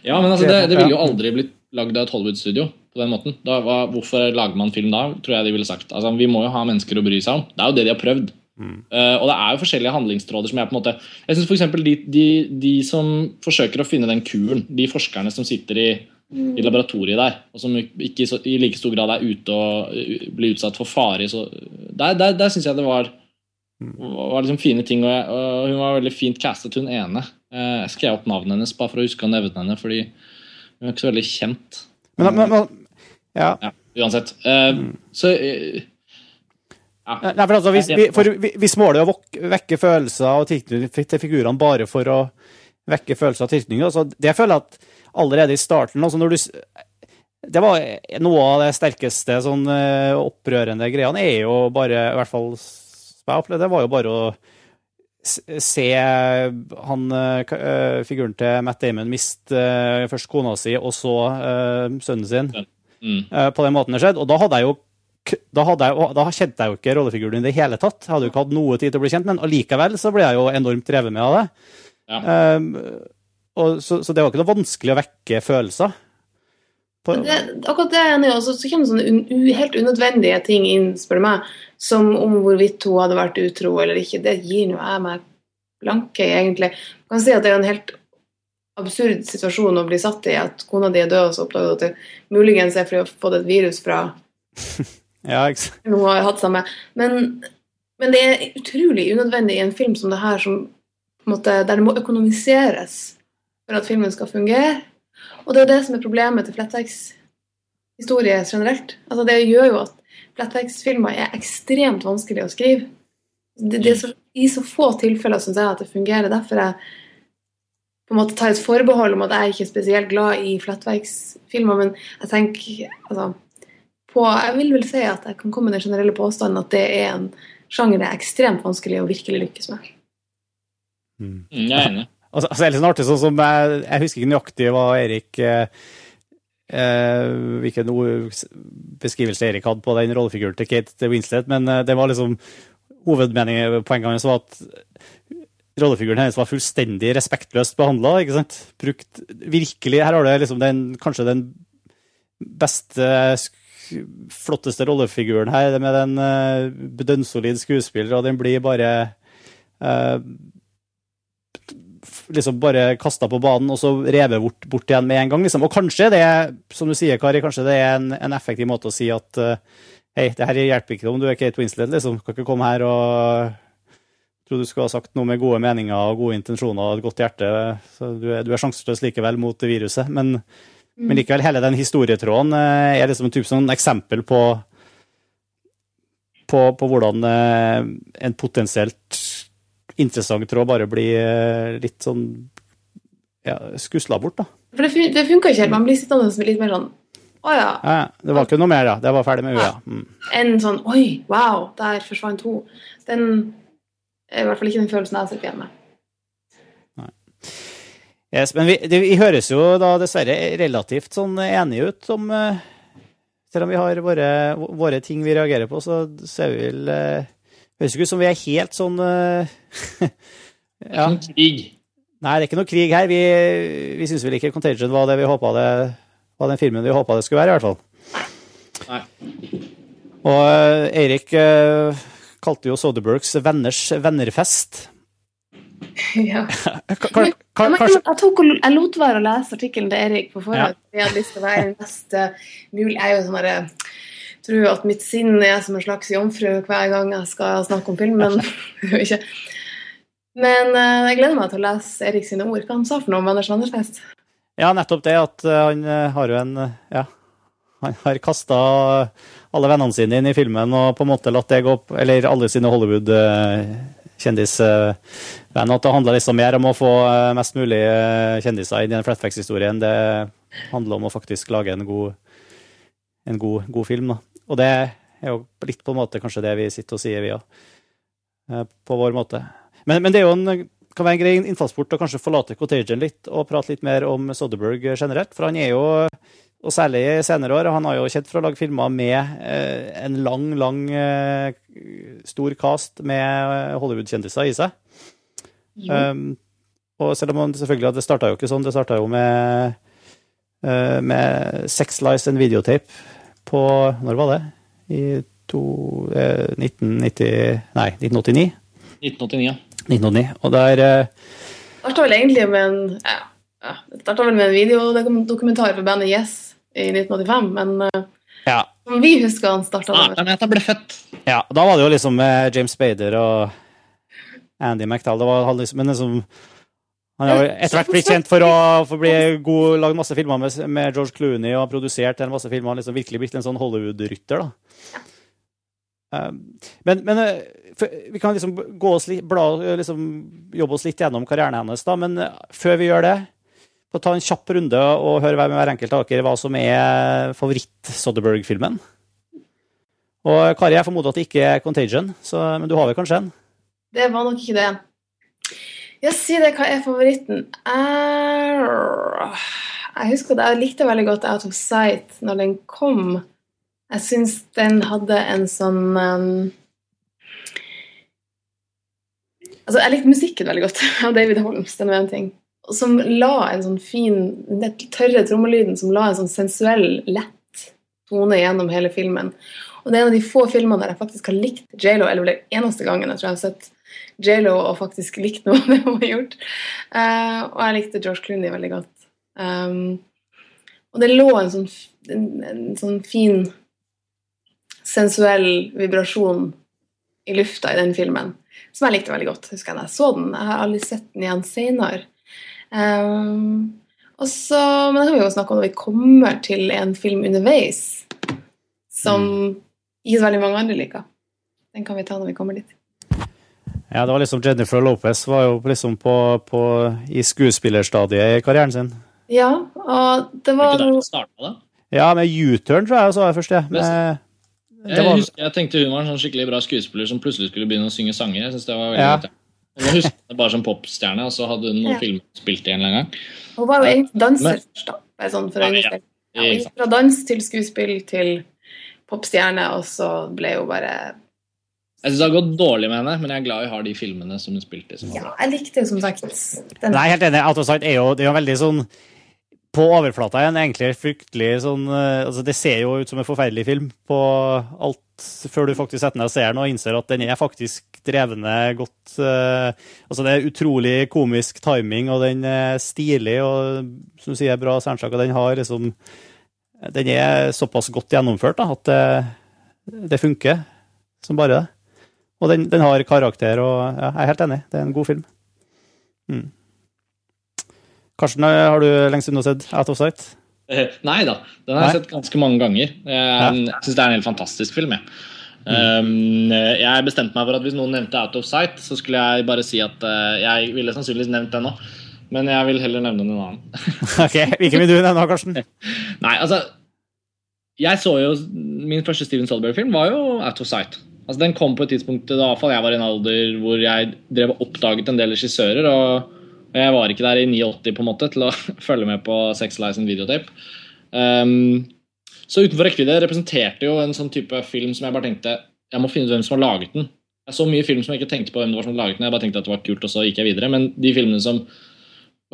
Ja, men altså, det, det ville jo aldri blitt lagd av et Hollywood-studio på den måten. Da, hva, hvorfor lager man film da, tror jeg de ville sagt. Altså, vi må jo ha mennesker å bry seg om. Det er jo det de har prøvd. Eh, og det er jo forskjellige handlingstråder som jeg på en måte Jeg synes for eksempel de, de, de som forsøker å finne den kuren, de forskerne som sitter i, i laboratoriet der, og som ikke i så, i like stor grad er ute og uh, blir utsatt for fare så, Der, der, der syns jeg det var var liksom fine ting, og, jeg, og hun var veldig fint castet, hun ene. Eh, Jeg skrev opp navnet hennes bare for å huske å nevne henne, fordi hun er ikke så veldig kjent. Men, men, men ja. Ja, uansett. Eh, Så eh, ja. Nei, for altså, hvis, vi, for vi, hvis målet er å vekke følelser og tilknytning til figurene bare for å vekke følelser og tilknytning, altså, det føler jeg at allerede i starten altså når du, Det var noe av det sterkeste sånn opprørende greiene, er jo bare, i hvert fall som jeg opplevde, det var jo bare å se han eh, eh, figuren til Matt Damon miste eh, først kona si og så sønnen sin Mm. på den måten det skjedde. Og da hadde jeg jo da, jeg, da kjente jeg jo ikke rollefiguren i det hele tatt. Jeg hadde jo ikke hatt noe tid til å bli kjent, men allikevel så ble jeg jo enormt drevet med av det. Um, og så, så det var ikke noe vanskelig å vekke følelser. På, Det, akkurat det er jeg enig i. Så så kommer sånne helt unødvendige ting inn, spør du meg, som om hvorvidt hun hadde vært utro eller ikke. Det gir nå jeg meg blanke i, egentlig. Man kan si at det er en helt absurd situasjon å bli satt i, at kona di er død, og så oppdager du at det muligens er fordi hun har fått et virus fra ja, hun har hatt sammen. Men, men det er utrolig unødvendig i en film som det her, som, måte, der det må økonomiseres for at filmen skal fungere. Og det er det som er problemet til flettverkshistorie generelt. Altså, det gjør jo at Flettvegs-filmer er ekstremt vanskelig å skrive. Det, det er så, I så få tilfeller syns jeg at det fungerer. Derfor jeg på en måte tar et forbehold om at jeg ikke er spesielt glad i Flettvegs-filmer, men jeg tenker altså, på, Jeg vil vel si at jeg kan komme med den generelle påstanden at det er en sjanger det er ekstremt vanskelig å virkelig lykkes med. Mm, jeg er enig. Altså, altså, litt sånn artig, sånn som jeg, jeg husker ikke nøyaktig hva Erik eh, Hvilken beskrivelse Erik hadde på den rollefiguren til Kate Winslet, men eh, det var liksom Hovedmeningen, hans var at rollefiguren hennes var fullstendig respektløst behandla. Brukt virkelig Her har du liksom den, kanskje den beste, flotteste rollefiguren her, med den uh, dønnsolid skuespiller, og den blir bare eh, liksom bare kasta på banen og så revet bort, bort igjen med en gang. Liksom. Og kanskje det, som du sier, Kari, kanskje det er en, en effektiv måte å si at uh, hei, det her hjelper ikke om du er Kate Winslet, liksom. Kan ikke komme her og tror du skulle ha sagt noe med gode meninger og gode intensjoner og et godt hjerte. Så du er, du er sjanseløs likevel mot viruset. Men, Mm. men likevel, hele den historietråden uh, er liksom en type sånn eksempel på på, på hvordan uh, en potensielt interessant tråd bare blir eh, litt sånn ja, skusla bort, da. For det, det funka ikke helt. Man blir sittende som litt mer sånn Å ja. Ja, det var ikke noe mer, da. Det var ferdig med UiA. Mm. Enn sånn Oi, wow, der forsvant hun. Den er i hvert fall ikke den følelsen jeg sitter igjen med. Yes, men vi, det, vi høres jo da dessverre relativt sånn enige ut om eh, Selv om vi har våre, våre ting vi reagerer på, så ser vi vel eh, Høres ikke ut som vi er helt sånn uh, ja. Krig. Nei, det er ikke noe krig her. Vi, vi syns vel ikke Contagion var det vi håpa det var den filmen vi håpa det skulle være, i hvert fall. Nei. Og uh, Eirik uh, kalte jo Soderbergs 'Venners vennerfest'. Ja. Kar, kar, Ja, men jeg, tok, jeg lot være å lese artikkelen til Erik på forhånd. Ja. Jeg hadde lyst til å være den mest eh, mulig Jeg er jo sånn tror at mitt sinn er som en slags jomfru hver gang jeg skal snakke om film, men ikke. Eh, jeg gleder meg til å lese Erik sine ord. Hva han sa for noe om Anders Vennerfest? Ja, nettopp det at eh, han eh, har jo en Ja. Han har kasta alle vennene sine inn i filmen og på en måte latt det gå opp Eller alle sine Hollywood-kjendisvenner. At det handler liksom mer om å få mest mulig kjendiser inn i den Flatfax-historien. Det handler om å faktisk lage en god, en god, god film. Da. Og det er jo litt på en måte kanskje det vi sitter og sier, vi òg. På vår måte. Men, men det er jo en, kan være en grei innfallsport å kanskje forlate Contagion litt og prate litt mer om Soderberg generelt. For han er jo, og særlig i senere år, han har jo kjent for å lage filmer med eh, en lang, lang, eh, stor cast med Hollywood-kjendiser i seg. Um, og selv om han selvfølgelig, det starta jo ikke sånn, det starta jo med, eh, med Sex Lies and Videotape på Når var det? I to, eh, 1990 Nei, 1989. 1989, ja. 1989. Og der eh, starta vel egentlig med en ja, ja, vel med en videodokumentar for bandet Yes i 1985, men eh, Ja. som vi husker han starta Ah, det. men ble født. Ja, da var det jo liksom med James Spader og Andy McDowell. Det var liksom, men liksom han har jo etter hvert blitt kjent for å for bli god, lagd masse filmer med, med George Clooney og produsert en masse filmer. Han liksom virkelig blitt en sånn Hollywood-rytter, da. Um, men, men eh, for, vi kan liksom gå oss litt, bla, liksom, jobbe oss litt gjennom karrieren hennes, da. Men eh, før vi gjør det, få ta en kjapp runde og høre hver med hver enkelt av dere hva som er favoritt-Soderberg-filmen. Og Kari, jeg formoder at det ikke er Contagion, så, men du har vel kanskje en? Det var nok ikke det. Ja, si det. Hva er favoritten? Er... Jeg husker at jeg likte veldig godt Out of Sight når den kom. Jeg syns den hadde en sånn um... Altså, jeg likte musikken veldig godt av David Holmes, den var ting. Som la en sånn fin Den tørre trommelyden som la en sånn sensuell, lett tone gjennom hele filmen. Og det er en av de få filmene der jeg faktisk har likt J.Lo, eller det eneste gangen jeg tror jeg har sett J.Lo og faktisk likt noe av det hun har gjort. Uh, og jeg likte George Clooney veldig godt. Um, og det lå en sånn, en, en sånn fin sensuell vibrasjon i lufta i den filmen, som jeg likte veldig godt. husker jeg da jeg så den. Jeg har aldri sett den igjen senere. Um, og så, men det kan vi jo snakke om når vi kommer til en film underveis som ikke så veldig mange andre liker. Den kan vi ta når vi kommer dit. Ja, det var liksom Jennifer Lopez var jo liksom på, på, i skuespillerstadiet i karrieren sin. Ja, og det Var var ikke der det starta, da? Ja, med U-turn, tror jeg, så var jeg først, ja. Med, det Jeg husker jeg tenkte hun var en sånn skikkelig bra skuespiller som plutselig skulle begynne å synge sanger. Jeg synes det var veldig Ja. Hun husker det bare som popstjerne, og så hadde hun noen Ja. filmer hun spilte i en eller annen gang. Hun var jo egentlig danser først, da. Sånn for Ja, ja. Ja, fra dans til skuespill til popstjerne, og så ble hun bare Jeg syns det har gått dårlig med henne, men jeg er glad vi har de filmene som hun spilte i. som Ja, jeg likte jo som sagt den. Nei, helt enig. Out of Sight er jo, det er jo veldig sånn På overflata igjen, egentlig fryktelig sånn eh, Altså, det ser jo ut som en forferdelig film på alt før du faktisk setter ned og ser den og innser at den er faktisk drevne godt Uh, Altså, det er utrolig komisk timing, og den er stilig, og som du sier, bra soundtrack, og den har liksom Den er såpass godt gjennomført da, at det, det funker som bare det. Og den, den har karakter, og ja, jeg er helt enig. Det er en god film. Mm. Karsten, har du lengst unna sett Out of Sight? Eh, Nei da, den har jeg Nei? sett ganske mange ganger. Jeg, ja. syns det er en helt fantastisk film. Jeg. Um, jeg bestemte meg for at hvis noen nevnte Out of Sight, så skulle jeg bare si at eh, jeg ville sannsynligvis nevnt den òg. Men jeg vil heller nevne en annen. ok, Hvilken vil du nevne, Karsten? Nei, altså Jeg så jo Min første Steven Solberg-film var jo Out of Sight. Altså Den kom på et tidspunkt da jeg var i en alder hvor jeg drev og oppdaget en del regissører. Og, jeg var ikke der i 89 på en måte til å følge med på Sex Lies and Videotape. Um, så utenfor rekkevidde representerte jo en sånn type film som jeg bare tenkte jeg må finne ut hvem som har laget den. Jeg så mye film som jeg ikke tenkte på hvem det var som laget den. Jeg bare tenkte at det var kult, og så gikk jeg videre. Men de filmene som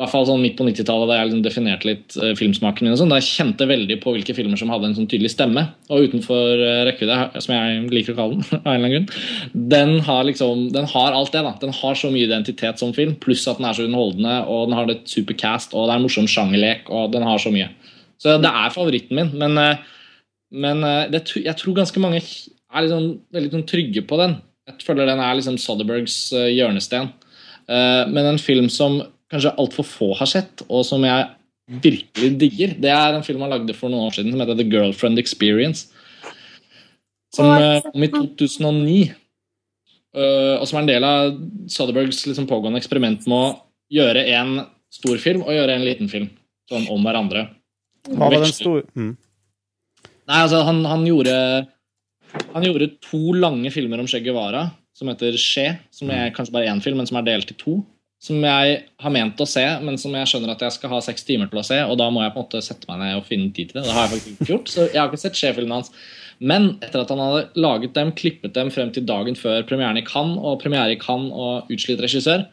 hvert fall sånn midt på 90-tallet, da jeg liksom definerte litt uh, filmsmaken min, og sånn, da jeg kjente veldig på hvilke filmer som hadde en sånn tydelig stemme. Og utenfor uh, rekkevidde, som jeg liker å kalle den, av en eller annen grunn, den har liksom, den har alt det. da. Den har så mye identitet som film, pluss at den er så underholdende, og den har et supercast, og det er en morsom sjangerlek, og den har så mye. Så det er favoritten min, men, men det, jeg tror ganske mange er liksom veldig sånn trygge på den. Jeg føler den er liksom Soderbergs hjørnesten. men en film som kanskje altfor få har sett, og som jeg virkelig digger. Det er en film han lagde for noen år siden som heter The Girlfriend Experience. Som eh, kom i 2009. Uh, og som er en del av Soderbergs liksom, pågående eksperiment med å gjøre en stor film og gjøre en liten film. Sånn om hverandre. Hva var den store mm. Nei, altså, han, han, gjorde Han gjorde to lange filmer om Che Guevara som heter Skje, som er kanskje bare én film, men som er delt i to som jeg har ment å se, men som jeg skjønner at jeg skal ha seks timer til å se, og da må jeg på en måte sette meg ned og finne tid til det. Det har jeg faktisk ikke gjort, så jeg har ikke sett sjefilmen hans. Men etter at han hadde laget dem, klippet dem frem til dagen før premieren i Cannes, og premiere i Cannes og utslitt regissør,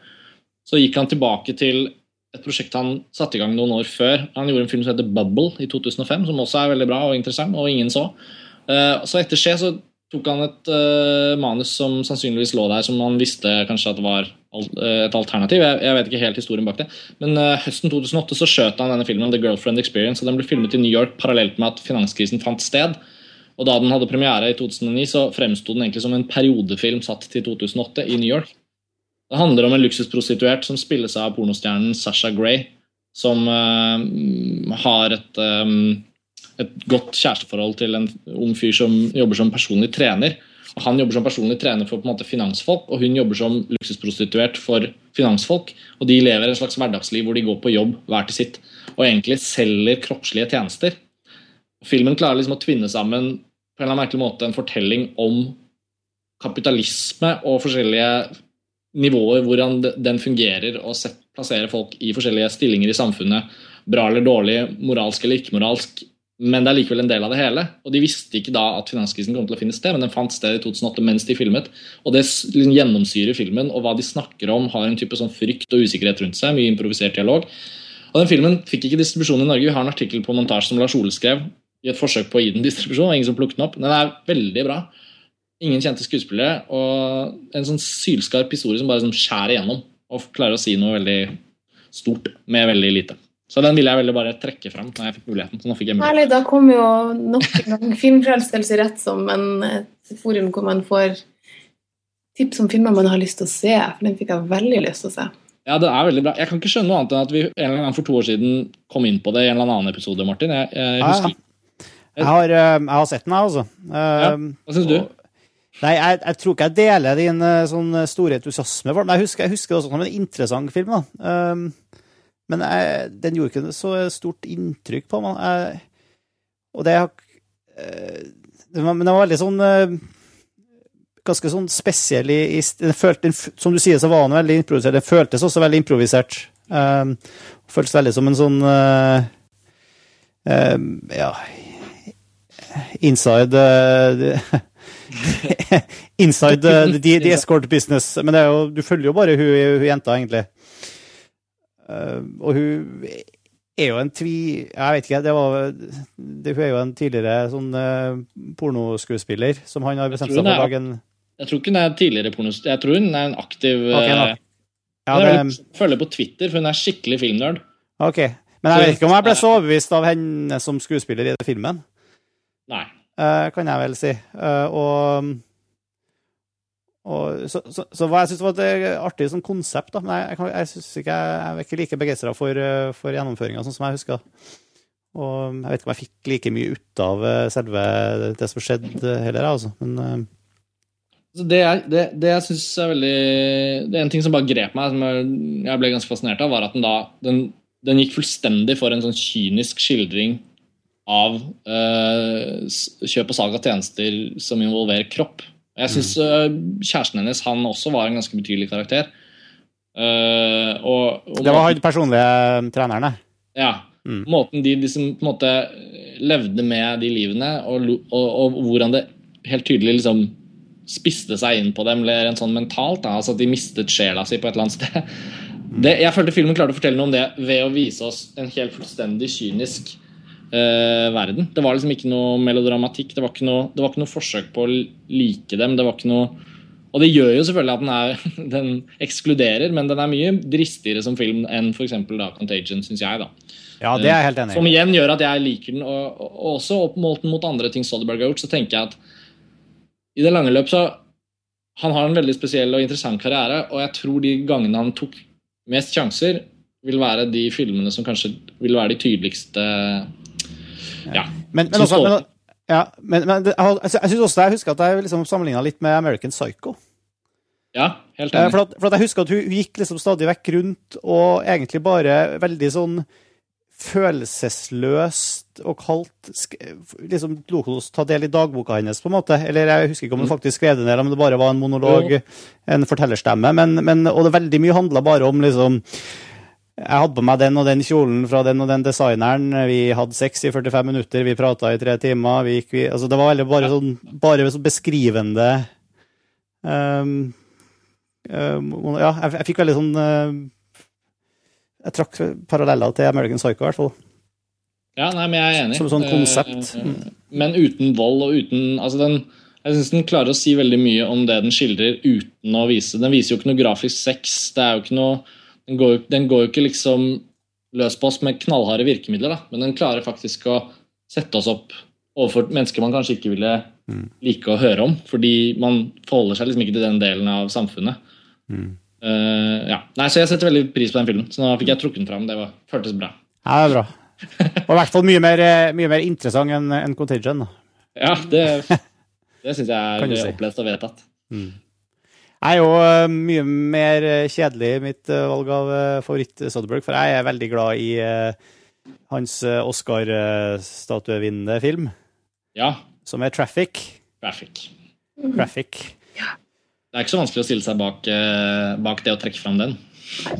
så gikk han tilbake til et prosjekt han satte i gang noen år før. Han gjorde en film som heter Bubble i 2005, som også er veldig bra og interessant, og ingen så. Eh, så etter Skje så tok han et uh, manus som sannsynligvis lå der, som han visste kanskje at var eh, et alternativ. Jeg, jeg, vet ikke helt historien bak det. Men uh, høsten 2008 så skjøt han denne filmen The Girlfriend Experience. og Den ble filmet i New York parallelt med at finanskrisen fant sted. Og Da den hadde premiere i 2009, så fremsto den egentlig som en periodefilm satt til 2008 i New York. Det handler om en luksusprostituert som spilles av pornostjernen Sasha Gray, som uh, har et um, et godt kjæresteforhold til en ung fyr som jobber som personlig trener. Han jobber som personlig trener for på en måte finansfolk, og hun jobber som luksusprostituert for finansfolk. og De lever en slags hverdagsliv hvor de går på jobb hver til sitt og egentlig selger kroppslige tjenester. Filmen klarer liksom å tvinne sammen på en eller annen merkelig måte en fortelling om kapitalisme og forskjellige nivåer hvordan den fungerer og plasserer folk i forskjellige stillinger i samfunnet. Bra eller dårlig, moralsk eller ikke-moralsk, men det er likevel en del av det hele. Og De visste ikke da at finanskrisen kom til å finne sted, men den fant sted i 2008 mens de filmet. Og Det liksom gjennomsyrer filmen, og hva de snakker om, har en type sånn frykt og usikkerhet rundt seg. Mye improvisert dialog. Og den Filmen fikk ikke distribusjon i Norge. Vi har en artikkel på montasje som Lars Ole skrev i et forsøk på å gi den distribusjon. ingen som plukket den opp. Den er veldig bra. Ingen kjente skuespillere, og en sånn sylskarp historie som bare sånn skjærer igjennom og klarer å si noe veldig stort med veldig lite. Så den ville jeg veldig bare trekke frem når jeg fikk muligheten. så nå fikk jeg muligheten. Herlig, Da kom jo nok en gang Filmfrelstelse rett som en, et forum hvor man får tips om filmer man har lyst til å se. For den fikk jeg veldig lyst til å se. Ja, det er veldig bra. Jeg kan ikke skjønne noe annet enn at vi en eller annen gang for to år siden kom inn på det i en eller annen episode, Martin. Jeg, jeg husker. Jeg har, eh, jeg har sett den, jeg, altså. Ja, hva syns du? Nei, jeg, jeg, tror ikke jeg deler din eh, sånn store entusiasme for den. Jeg husker, jeg husker det også som en interessant film. da. Um, men jeg, den gjorde ikke så stort inntrykk på meg. Jeg, og det, eh, det var, Men den var veldig sånn eh, Ganske sånn spesiell i, i den følte, Som du sier, så var den veldig improvisert. Den føltes også veldig improvisert. Um, føltes veldig som en sånn uh, um, Ja Inside uh, Inside uh, the, the, escort business. Men det er jo, du følger jo bare hun, hun jenta, egentlig. Uh, og hun er jo en tvi... Jeg vet ikke, det var, det, hun er jo en tidligere sånn uh, pornoskuespiller som han har bestemt seg for å lage en Jeg tror ikke hun er tidligere pornoskuespiller. Jeg tror hun er en aktiv okay, no. Eh, ja, det... Følger på Twitter, for hun er skikkelig filmnerd. Ok, Men jeg vet ikke om jeg ble så overbevist av henne som skuespiller i filmen. Nei. Kan jeg vel si. og og, så, så, så, hva jeg syns var et artig sånn konsept, da. Men jeg, jeg, jeg, synes ikke, jeg, er ikke like begeistra for, eh, for gjennomføringa, sånn som jeg husker. Og jeg vet ikke om jeg fikk like mye ut av eh, selve det som skjedde, heller, altså. Men det, jeg, det, det jeg syns er veldig Det er en ting som bare grep meg, som jeg ble ganske fascinert av, var at den da den, den gikk fullstendig for en sånn kynisk skildring av uh, kjøp og salg av tjenester som involverer kropp. Jeg syns uh, kjæresten hennes han også var en ganske betydelig karakter. Uh, og, og det var han personlige treneren? Ja. Mm. Måten de liksom på en måte levde med de livene, og, og, hvordan det helt tydelig liksom spiste seg inn på dem rent sånn mentalt. Da. altså At de mistet sjela si på et eller annet sted. det, Jeg følte filmen klarte å fortelle noe om det ved å vise oss en helt fullstendig kynisk eh, verden. Det var liksom ikke noe melodramatikk. Det var ikke noe, det var ikke noe forsøk på å like dem. Det var ikke noe og det gjør jo selvfølgelig at den, er, den ekskluderer, men den er mye dristigere som film enn f.eks. Contagion, syns jeg. da. Ja, det er jeg helt enig i. Som igjen gjør at jeg liker den. Og, og også oppmålt mot andre ting Soderberg har gjort, så tenker jeg at i det lange løp så Han har en veldig spesiell og interessant karriere, og jeg tror de gangene han tok mest sjanser, vil være de filmene som kanskje vil være de tydeligste Ja. Men, men også, men, ja, men, men det, jeg, altså, jeg synes også jeg husker at jeg liksom sammenligna litt med American Psycho. ja, helt Eh, enig. For at, for at jeg husker at hun, hun gikk liksom stadig vekk rundt og egentlig bare veldig sånn følelsesløst og kaldt liksom lot oss ta del i dagboka hennes, på en måte. Eller jeg husker ikke om hun faktisk skrev det ned, om det bare var en monolog, en fortellerstemme. Men, men, og det veldig mye handla bare om liksom jeg hadde på meg den og den kjolen fra den og den designeren. Vi hadde sex i 45 minutter, vi prata i tre timer. Vi gikk, vi, altså det var veldig bare sånn, bare sånn beskrivende um, um, Ja, jeg, jeg fikk veldig sånn uh, Jeg trakk paralleller til American Psycho, i hvert fall. Ja, nei, men jeg er enig. Som sånn konsept. Eh, Men uten vold og uten altså den, Jeg syns den klarer å si veldig mye om det den skildrer, uten å vise Den viser jo ikke noe grafisk sex. Det er jo ikke noe Den går, den går jo ikke liksom løs på oss med knallharde virkemidler, da. men den klarer faktisk å sette oss opp overfor mennesker man kanskje ikke ville like å høre om, fordi man forholder seg liksom ikke til den delen av samfunnet. Eh, ja. Nei, Så jeg setter veldig pris på den filmen, så nå fikk jeg trukket den fram. Det var, føltes bra. Ja, det er bra. Og i hvert fall mye mer, eh, mye mer interessant enn en Contagion. Ja, det, det syns jeg er opplest og vedtatt. Jeg er jo eh, mye mer eh, kjedelig i mitt eh, valg av favoritt-Soderberg, for jeg er veldig glad i hans Oscar-statuevinnende film, Ja, som er Traffic. Traffic. Traffic. Det er ikke så vanskelig å stille seg bak, eh, bak det å trekke fram den.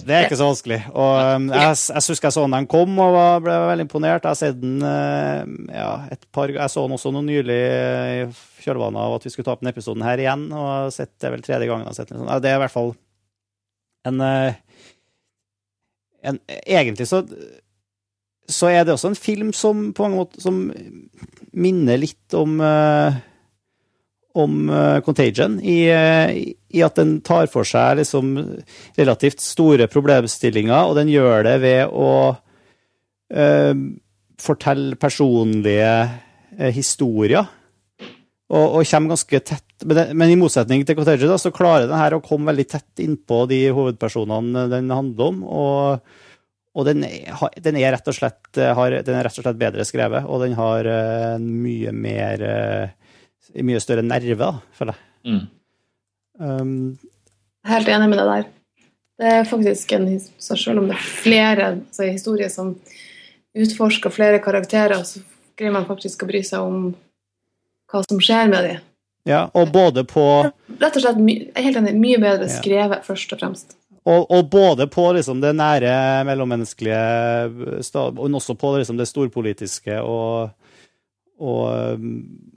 Det er ikke så vanskelig. Og um, jeg, jeg husker jeg så den da den kom og var, ble veldig imponert. Jeg har sett den eh, ja, et par Jeg så den også noe nylig eh, kjølvannet av at vi skulle ta opp denne episoden her igjen. Og sett det vel tredje gangen. Det er i hvert fall en, eh, en Egentlig så så er det også en film som på mange måter som minner litt om eh, om eh, Contagion, i, i at den tar for seg liksom relativt store problemstillinger, og den gjør det ved å uh, fortelle personlige historier. Og, og kommer ganske tett men, det, men i motsetning til Cottage da, så klarer den her å komme veldig tett innpå de hovedpersonene den handler om. og og den er, den er rett og slett eh, har, den er rett og slett bedre skrevet, og den har en mye mer eh, Mye større nerve, da, føler jeg. Mm. Um, Helt enig med deg der. Det er faktisk en så Selv om det er flere altså historier historie som utforsker flere karakterer, så greier man faktisk å bry seg om hva som skjer med dem. ja, og både på Rett og slett helt enig, mye bedre Ja. skrevet, først og fremst. Og, og både på liksom det nære mellommenneskelige, men også på liksom det storpolitiske og, og,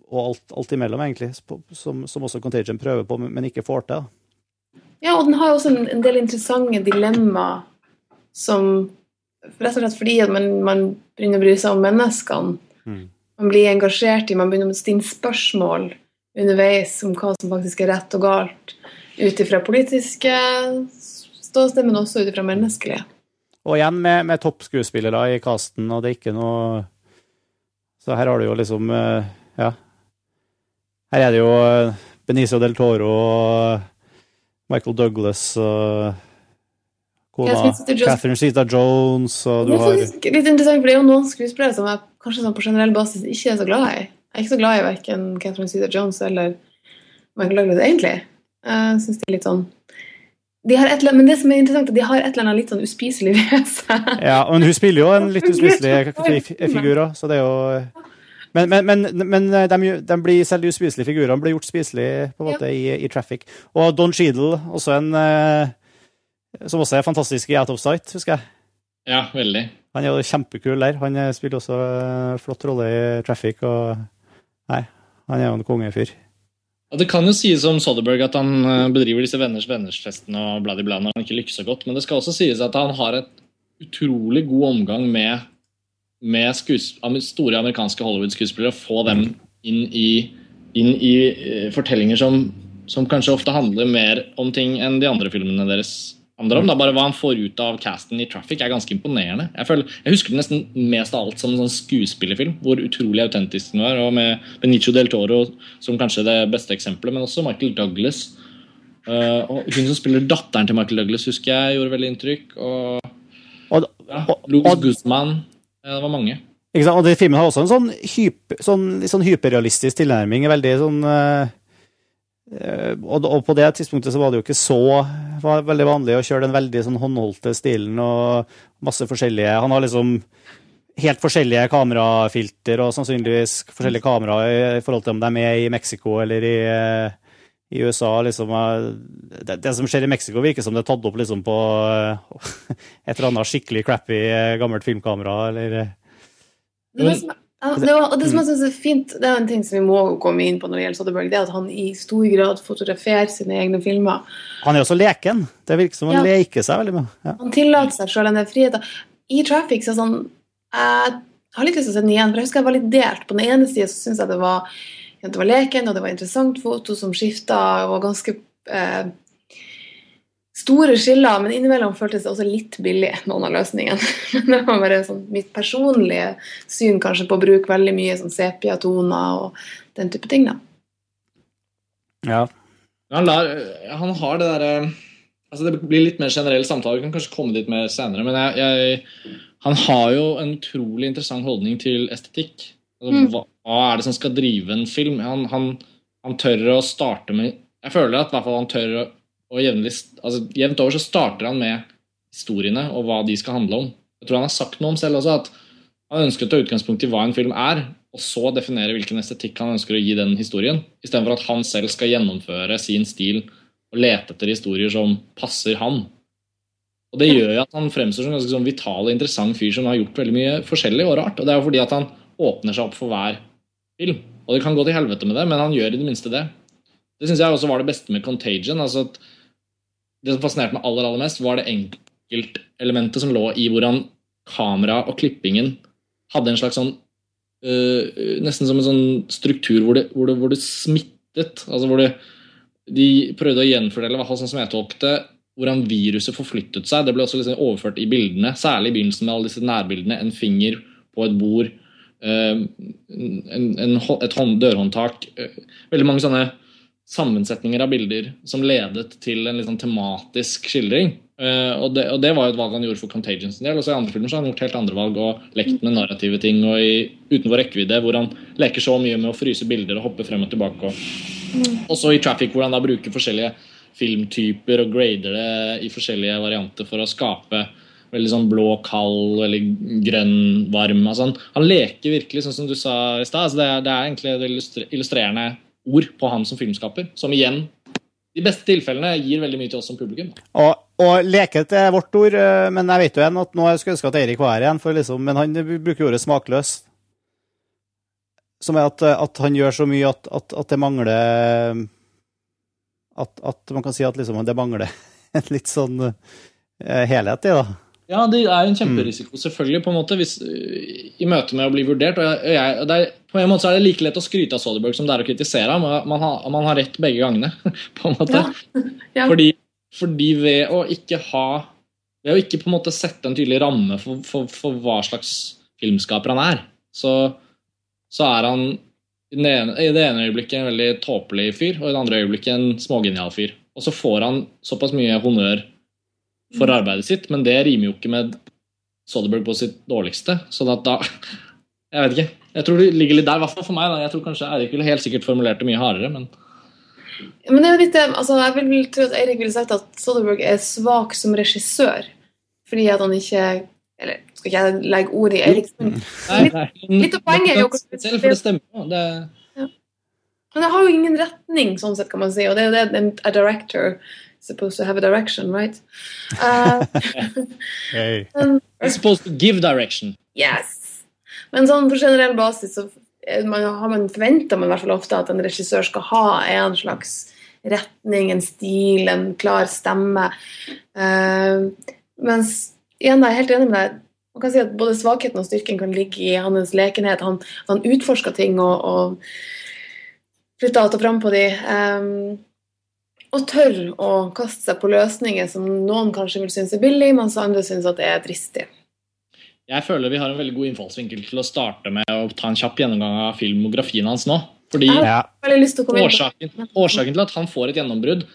og alt, alt imellom, egentlig, som, som også Contagion prøver på, men ikke får til. Ja, og den har jo også en, en del interessante dilemmaer som Rett og slett fordi at man, man begynner å bry seg om menneskene. Mm. Man blir engasjert i, man begynner å stille spørsmål underveis om hva som faktisk er rett og galt, ut ifra politiske ståsted, men også ut ifra menneskelige. Og igjen med, med toppskuespillere i casten, og det er ikke noe Så her har du jo liksom eh, Ja. Her er det jo eh, Benicio del Toro og Michael Douglas og kona Catherine Zita Jones og du Det har litt interessant, for det er jo noen skuespillere som jeg kanskje sånn på generell basis ikke er så glad i. Jeg er ikke så glad i verken Catherine Zita Jones eller Michael Douglas, egentlig. Jeg synes de er litt sånn de har et, Men det som er interessant, er de har et eller annet litt sånn uspiselig ved seg. Ja, men hun spiller jo en litt uspiselig figur òg, så det er jo Men, men, men, men de, de blir selv de uspiselige figurene blir gjort spiselige på en måte i, i Traffic. Og Don Cheadle, også en eh, som også er fantastisk i Out of Sight, husker jeg. Ja, veldig. Han er jo kjempekul der. Han spiller også eh, flott rolle i Traffic, og Nei, han er jo en kongefyr. Og Det kan jo sies om Soderberg at han eh, bedriver disse venners venners-festene og bladibla når han ikke lykkes så godt, men det skal også sies at han har et utrolig god omgang med, med skues, store amerikanske Hollywood-skuespillere. Få dem inn i, inn i eh, fortellinger som, som kanskje ofte handler mer om ting enn de andre filmene deres handler om. Da. Bare hva han får ut av casten i Traffic, er ganske imponerende. Jeg, føler, jeg husker det nesten mest av alt som en sånn skuespillerfilm, hvor utrolig autentisk den var. Og med Benicio del Toro som kanskje det beste eksempelet, men også Michael Douglas. Uh, og hun som spiller datteren til Michael Douglas, husker jeg gjorde veldig inntrykk. Og Og, ja, Louis Guzman. Ja, det var mange. ikke sant? og den filmen har også en sånn, hyp, sånn, sånn hyperrealistisk tilnærming. Veldig sånn eh, eh, og, og på det tidspunktet så var det jo ikke så var veldig vanlig å kjøre den veldig sånn håndholdte stilen og masse forskjellige Han har liksom helt forskjellige kamerafilter og sannsynligvis forskjellige kameraer i, forhold til om de er med i Mexico eller i, eh, i USA. Liksom, eh, det, det som skjer i Mexico, virker som det er tatt opp liksom, på eh, et eller annet skikkelig crappy eh, gammelt filmkamera. eller... Men, ja, det var, og det som jeg synes er fint, det er en ting som vi må komme inn på når det gjelder Soderberg, det er at han i stor grad fotograferer sine egne filmer. Han er også leken. Det virker som han Ja. leker seg veldig med. Ja. Han tillater seg selv denne friheten. I Traffic så er sånn Jeg har litt lyst til å se den igjen, for jeg husker jeg var litt delt. På den ene sida så syns jeg det var, det var leken, og det var interessant foto som skifta, og var ganske eh, store skiller, men innimellom føltes det også litt billig, noen av løsningene. Men det var bare sånn mitt personlige syn kanskje på å bruke veldig mye sånn sepia-toner og den type ting, da. Ja. Han, lar, han har det derre altså Det blir litt mer generell samtale, vi kan kanskje komme dit mer senere. Men jeg, jeg, han har jo en utrolig interessant holdning til estetikk. Altså, Mm. hva, hva er det som skal drive en film? Han, han, han tør å starte med Jeg føler at hvert fall han tør å, å jevnlig altså, Jevnt over så starter han med historiene og hva de skal handle om. Jeg tror han har sagt noe om selv også, at han ønsker å ta utgangspunkt i hva en film er, og så definere hvilken estetikk han ønsker å gi den historien, istedenfor at han selv skal gjennomføre sin stil og lete etter historier som passer han. Og Det gjør jo at han fremstår som en ganske sånn vital og interessant fyr som har gjort veldig mye forskjellig og rart. Og Det er jo fordi at han åpner seg opp for hver film. Og det kan gå til helvete med det, men han gjør i det minste det. Det syns jeg også var det beste med Contagion. altså at Det som fascinerte meg aller aller mest, var det enkeltelementet som lå i hvordan kamera og klippingen hadde en slags sånn øh, Nesten som en sånn struktur hvor det, hvor det, hvor det smittet. altså hvor det de prøvde å gjenfordele, hva sånn som jeg tolket det, hvordan viruset forflyttet seg. Det ble også liksom overført i bildene, særlig i begynnelsen med alle disse nærbildene. En finger på et bord, øh, en, en, et hånd, dørhåndtak. Øh, Veldig mange sånne sammensetninger av bilder som ledet til en sånn tematisk skildring. Uh, og, det, og det var jo et valg han gjorde for Contagion sin del. Og så i andre filmer så har han gjort helt andre valg og lekt med narrative ting og i, utenfor rekkevidde, hvor han leker så mye med å fryse bilder og hoppe frem og tilbake. Og, også i Traffic, hvor han da bruker forskjellige filmtyper og grader det i forskjellige varianter for å skape veldig sånn blå, kald eller grønn, varm. Altså han, han leker virkelig, sånn som du sa i stad. Altså det, det er egentlig illustrerende ord på han som filmskaper, som igjen de beste tilfellene gir veldig mye til oss som publikum. Og, og leket er vårt ord, eh, men jeg vet jo igjen at nå jeg skulle ønske at Eirik var her igjen, for liksom, men han bruker ordet smakløs. Som er at, at han gjør så mye at, at, at det mangler at, at man kan si at liksom, det mangler en litt sånn eh, helhet i, da. Ja, det er jo en kjemperisiko, selvfølgelig, på en måte, hvis, i møte med å bli vurdert. og jeg, og jeg, det er, På en måte så er det like lett å skryte av Soderberg som det er å kritisere ham. Man har, man har rett begge gangene, på en måte. Ja. Fordi, fordi ved å ikke ha Ved å ikke på en måte sette en tydelig ramme for, for, for hva slags filmskaper han er, så, så er han i, det, ene, i det ene øyeblikket en veldig tåpelig fyr, og i det andre øyeblikket en smågenial fyr. Og så får han såpass mye honnør for arbeidet sitt, men det rimer jo ikke med Soderberg på sitt dårligste. Så at da Jeg vet ikke. Jeg tror det ligger litt der, i hvert fall for meg. Da. Jeg tror kanskje Eirik ville helt sikkert formulert det mye hardere, men Men det er jo litt, det, altså, jeg vil tro at Eirik ville sagt at Soderberg er svak som regissør. Fordi at han ikke Eller skal ikke jeg legge ord i Eirik? Nei, nei. Litt av poenget er jo Selv, for det stemmer jo. Det, Men det har jo ingen retning, sånn sett, kan man si. Og det er jo det en- a director supposed to have a direction, right? Uh, Hey. It's supposed to give direction. yes. Men sånn på generell basis så eh, man, har man forventer man ofte at en regissør skal ha en slags retning, en stil, en klar stemme. Uh, mens igjen, jeg er helt enig med deg. Man kan si at Både svakheten og styrken kan ligge i hans lekenhet. Han, han utforsker ting og, og flytter alt og fram på de. Um, og tør å kaste seg på løsninger som noen kanskje vil synes er billig, mens andre synes at det er dristig. Jeg føler vi har en veldig god innfallsvinkel til å starte med å ta en kjapp gjennomgang av filmografien hans nå. Fordi på årsaken, årsaken til at han får et gjennombrudd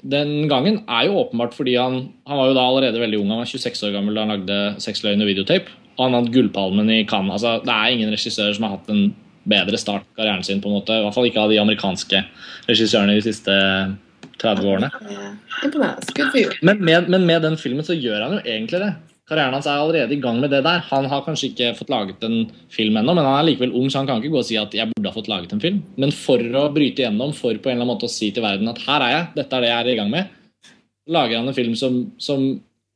den gangen er jo åpenbart fordi han, han var jo da allerede veldig ung. Han var 26 år gammel da han lagde 'Seks løgn og videotape'. Og han hadde Gullpalmen i Cannes. Altså, det er ingen regissører som har hatt en bedre start på karrieren sin. på en måte, I hvert fall ikke av de amerikanske regissørene de siste 30 årene. Men med, men med den filmen så gjør han jo egentlig det. Karrieren hans er allerede i gang med det der. Han har kanskje ikke fått laget en film ennå, men han er likevel ung, så han kan ikke gå og si at jeg burde ha fått laget en film. Men for å bryte igjennom, for på en eller annen måte å si til verden at her er jeg, dette er det jeg er i gang med, lager han en film som, som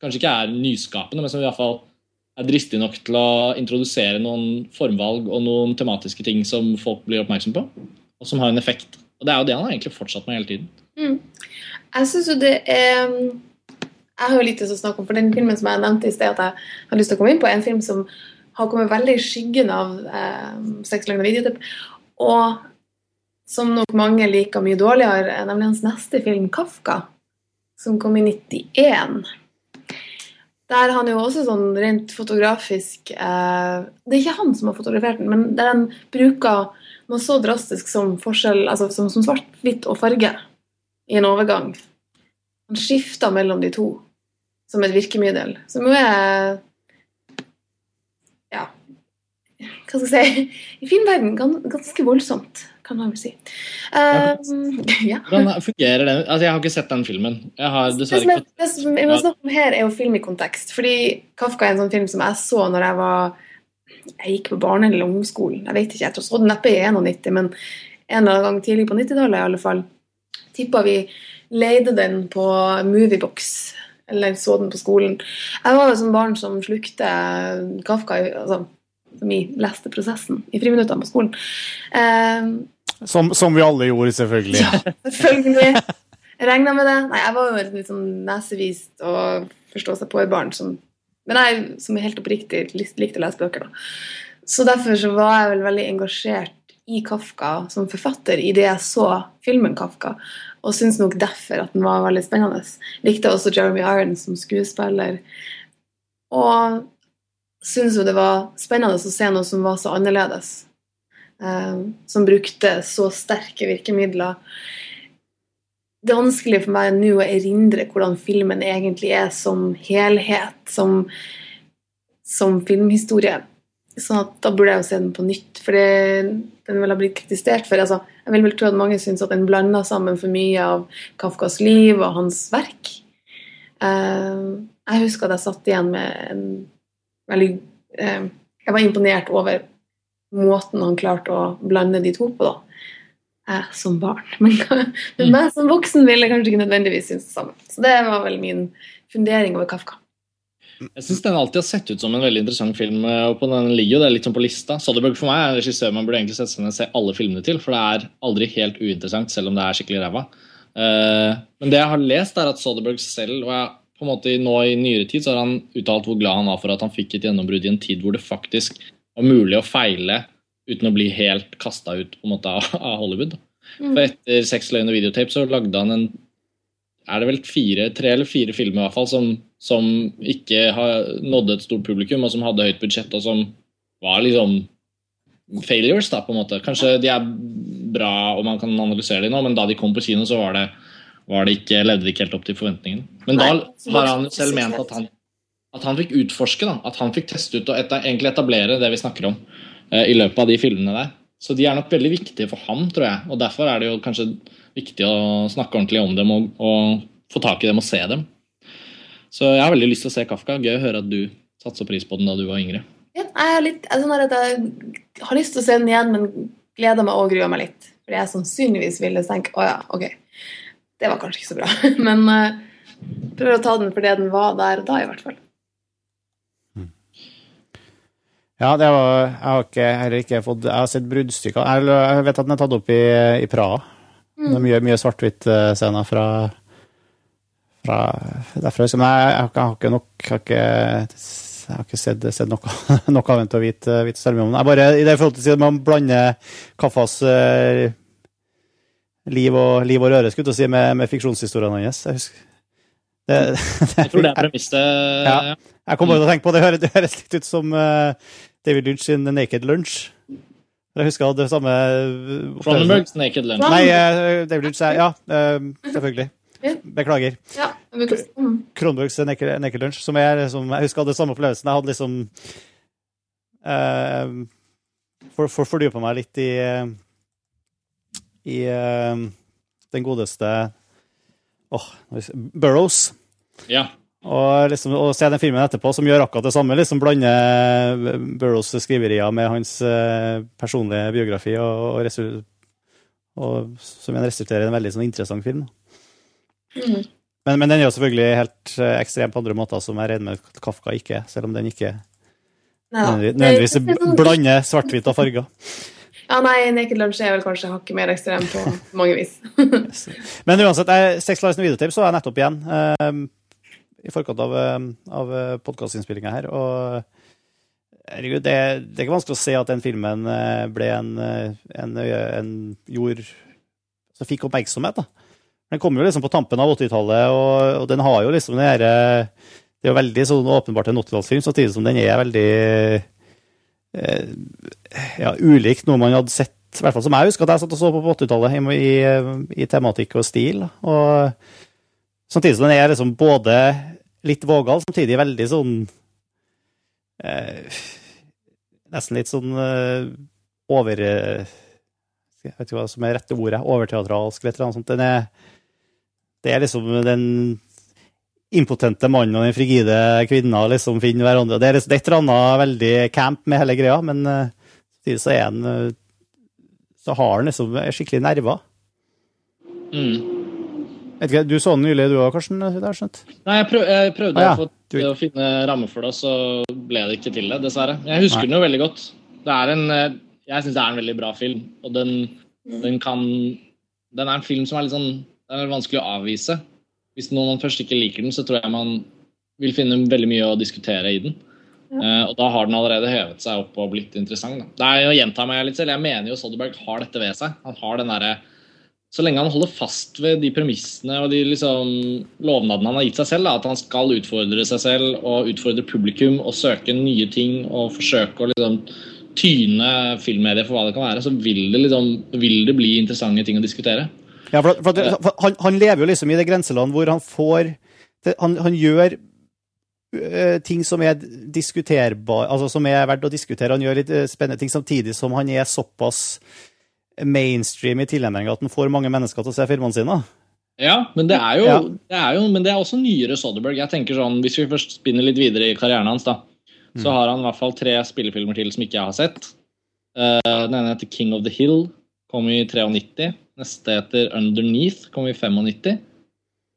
kanskje ikke er nyskapende, men som i hvert fall er dristig nok til å introdusere noen formvalg og noen tematiske ting som folk blir oppmerksom på, og som har en effekt. Og det er jo det han har egentlig fortsatt med hele tiden. Mm. Jeg syns jo det er Jeg har jo litt å snakke om, for den filmen som jeg nevnte i sted at jeg har lyst til å komme inn på, er en film som har kommet veldig i skyggen av eh, Sex, løgn og videotipp, og som nok mange liker mye dårligere, er nemlig hans neste film, 'Kafka', som kom i 91. Der er han jo også sånn rent fotografisk eh, Det er ikke han som har fotografert den, men der han bruker noe så drastisk som forskjell, altså som, som svart, hvitt og farge i en overgang. Han skifter mellom de to som et virkemiddel, som jo er Ja, hva skal jeg si I filmverden ganske voldsomt, kan man vel si. Um, ja. Hvordan fungerer det? Altså, jeg har ikke sett den filmen. Jeg har dessverre er, ikke fått det som jeg må snakke om her, er jo film i kontekst. Fordi Kafka er en sånn film som jeg så når jeg var Jeg gikk på barne- eller ungdomsskolen. Jeg vet ikke, jeg tror så den neppe i 91, men en eller annen gang tidlig på 90-tallet i alle fall. Tippa vi leide den på Moviebox, eller så den på skolen. Jeg var jo sånn barn som slukte Kafka altså, som i leste prosessen i friminuttene på skolen. Eh, Som, som vi alle gjorde, selvfølgelig. Ja, Selvfølgelig. Jeg regna med det. Nei, jeg var jo et litt sånn nesevist og forstå seg på-barn som Men jeg som helt oppriktig likte å lese bøker, da. Så derfor så var jeg vel veldig engasjert i Kafka som forfatter i det jeg så filmen Kafka, og syns nok derfor at den var veldig spennende. Likte også Jeremy Irons som skuespiller. Og syns jo det var spennende å se noe som var så annerledes. eh, som brukte så sterke virkemidler det er vanskelig for meg nå å erindre hvordan filmen egentlig er som helhet, som, som filmhistorie. Sånn at da burde jeg jo se den på nytt, for den vil ha blitt kritisert for. Altså, jeg vil vel tro at mange syns at en blander sammen for mye av Kafkas liv og hans verk. Eh, jeg husker at jeg satt igjen med en veldig eh, Jeg var imponert over måten han klarte å blande de to på, da jeg som barn. Men, men meg som voksen ville jeg kanskje ikke nødvendigvis synes det samme. Så det var vel min fundering over Kafka. Jeg syns den alltid har sett ut som en veldig interessant film. og på Den ligger jo det litt sånn på lista. Soderberg for meg er en regissør man burde egentlig sette seg ned og se alle filmene til, for det er aldri helt uinteressant, selv om det er skikkelig ræva. Eh, men det jeg har lest, er at Soderberg selv og jeg, på en måte nå i nyere tid så har han uttalt hvor glad han var for at han fikk et gjennombrudd i en tid hvor det faktisk var mulig å feile uten å bli helt kasta ut på en måte av, Hollywood. For etter Sex, løgn og videotape så lagde han en er det vel fire, tre eller fire filmer i hvert fall som, som ikke har nådde et stort publikum, og som hadde høyt budsjett, og som var liksom failures, da, på en måte. Kanskje de er bra, og man kan analysere dem nå, men da de kom på kino, så var det, var det ikke, levde de ikke helt opp til forventningene. Men da Nei, har han selv ment at han, at han fikk utforske, da, at han fikk teste ut og et, egentlig etablere det vi snakker om eh, i løpet av de filmene der. Så de er nok veldig viktige for ham, tror jeg. Og derfor er det jo kanskje viktig å snakke ordentlig om dem og, og få tak i dem og se dem. Så jeg har veldig lyst til å se Kafka. Gøy å høre at du satte så pris på den da du var yngre. Ja, jeg, har litt, jeg, sånn at jeg har lyst til å se den igjen, men gleder meg og gruer meg litt. Fordi jeg sannsynligvis ville tenke å ja, ok, det var kanskje ikke så bra. Men uh, prøver å ta den for det den var der da, i hvert fall. Ja, det var, jeg har ikke, heller ikke fått Jeg har sett bruddstykker. Jeg, jeg vet at den er tatt opp i, i Praha. Det er mye, mye svart-hvitt-scener fra, fra derfra. Men jeg, jeg, har ikke- nok har ikke, jeg har ikke sett, sett noe, noe av den til å vite, vite selv om den. Jeg bare, I det forhold til at man blander Kaffas uh, liv, og, liv og røre skulle si, med, med fiksjonshistoriene hans. Jeg husker det, Jeg tror det er premisset. Ja. Jeg kom bare til å tenke på det, høres, det høres litt ut som uh, David Lynch sin Naked Lunch. Jeg husker det samme Cronenbergs Naked Lunch. Nei, eh, David Lynch Ja, eh, selvfølgelig. Beklager. Ja. Kronbergs Naked, Naked Lunch, som jeg, liksom, jeg husker hadde samme opplevelsen. Jeg hadde liksom uh, for, for, Fordypa meg litt i i uh, den godeste åh, Burrows. Ja. Og, liksom, og se den filmen etterpå, som gjør akkurat det samme. liksom Blande Burrows skriverier med hans eh, personlige biografi, og, og, og som igjen resulterer i en veldig sånn, interessant film. Mm. Men, men den er jo selvfølgelig helt eh, ekstrem på andre måter, som jeg regner med Kafka ikke er, selv om den ikke nødvendigvis sånn- blander svart-hvitt og farger. Ja, nei, Naked Lunch er vel kanskje hakket mer ekstrem på mange vis. Men uansett, jeg, Sex Lives and Videotape så jeg nettopp igjen eh, i forkant av, eh, av podkastinnspillinga her. Og herregud, det, det er ikke vanskelig å se at den filmen eh, ble en, eh, en, en jord som fikk oppmerksomhet. da. Den kom jo liksom på tampen av 80-tallet, og, og den har jo liksom den herre Det er jo veldig sånn åpenbart en 80-tallsfilm, samtidig som den er veldig eh, ja, ulik noe man hadde sett, i hvert fall som jeg husker at jeg satt og så på på 80-tallet, i, i, i tematikk og stil. Og samtidig som den er liksom både litt vågal, samtidig veldig sånn eh, Nesten litt sånn eh, over eh, Jeg vet ikke hva som er rette ordet. Overteatralsk, eller noe sånt. Den er, det er liksom den impotente mannen og den frigide kvinna liksom finner hverandre. Det er, liksom, det et eller annet veldig camp med hele greia, men uh, samtidig så er han uh, Så har han liksom skikkelig nerver. Mm. Ikke, Du så den nylig, du òg, Karsten? har jeg skjønt? Nei, jeg, prøv, jeg prøvde Ah, ja. å, få, å finne ramme for det, så ble det ikke til det, dessverre. Jeg husker Nei. den jo veldig godt. Det er en, eh, jeg syns det er en veldig bra film, og den, den kan Den er en film som er litt sånn Det er vanskelig å avvise. Hvis noen først ikke liker den, så tror jeg man vil finne veldig mye å diskutere i den. Eh, og da har den allerede hevet seg opp og blitt interessant. Da. Det er jo å gjenta meg litt selv. Jeg mener jo Soderberg har dette ved seg. Han har den derre så lenge han holder fast ved de premissene og de liksom, lovnadene han har gitt seg selv, da, at han skal utfordre seg selv og utfordre publikum og søke nye ting og forsøke å liksom, tyne filmmediet for hva det kan være, så vil det, liksom, vil det bli interessante ting å diskutere. Ja, for, for, for han, han lever jo liksom i det grenseland hvor han får han, han gjør øh, ting som er diskuterbar, altså som er verdt å diskutere. Han gjør litt øh, spennende ting samtidig som han er såpass mainstream i tilnærming at han får mange mennesker til å se filmene sine. Ja, men det er jo, Ja. det er jo men det er også nyere Soderberg. Jeg tenker sånn, Hvis vi først spinner litt videre i karrieren hans, da, så har han i hvert fall tre spillefilmer til som ikke jeg har sett. Uh, den ene heter King of the Hill, kom i 93. Neste heter Underneath, kom i 95.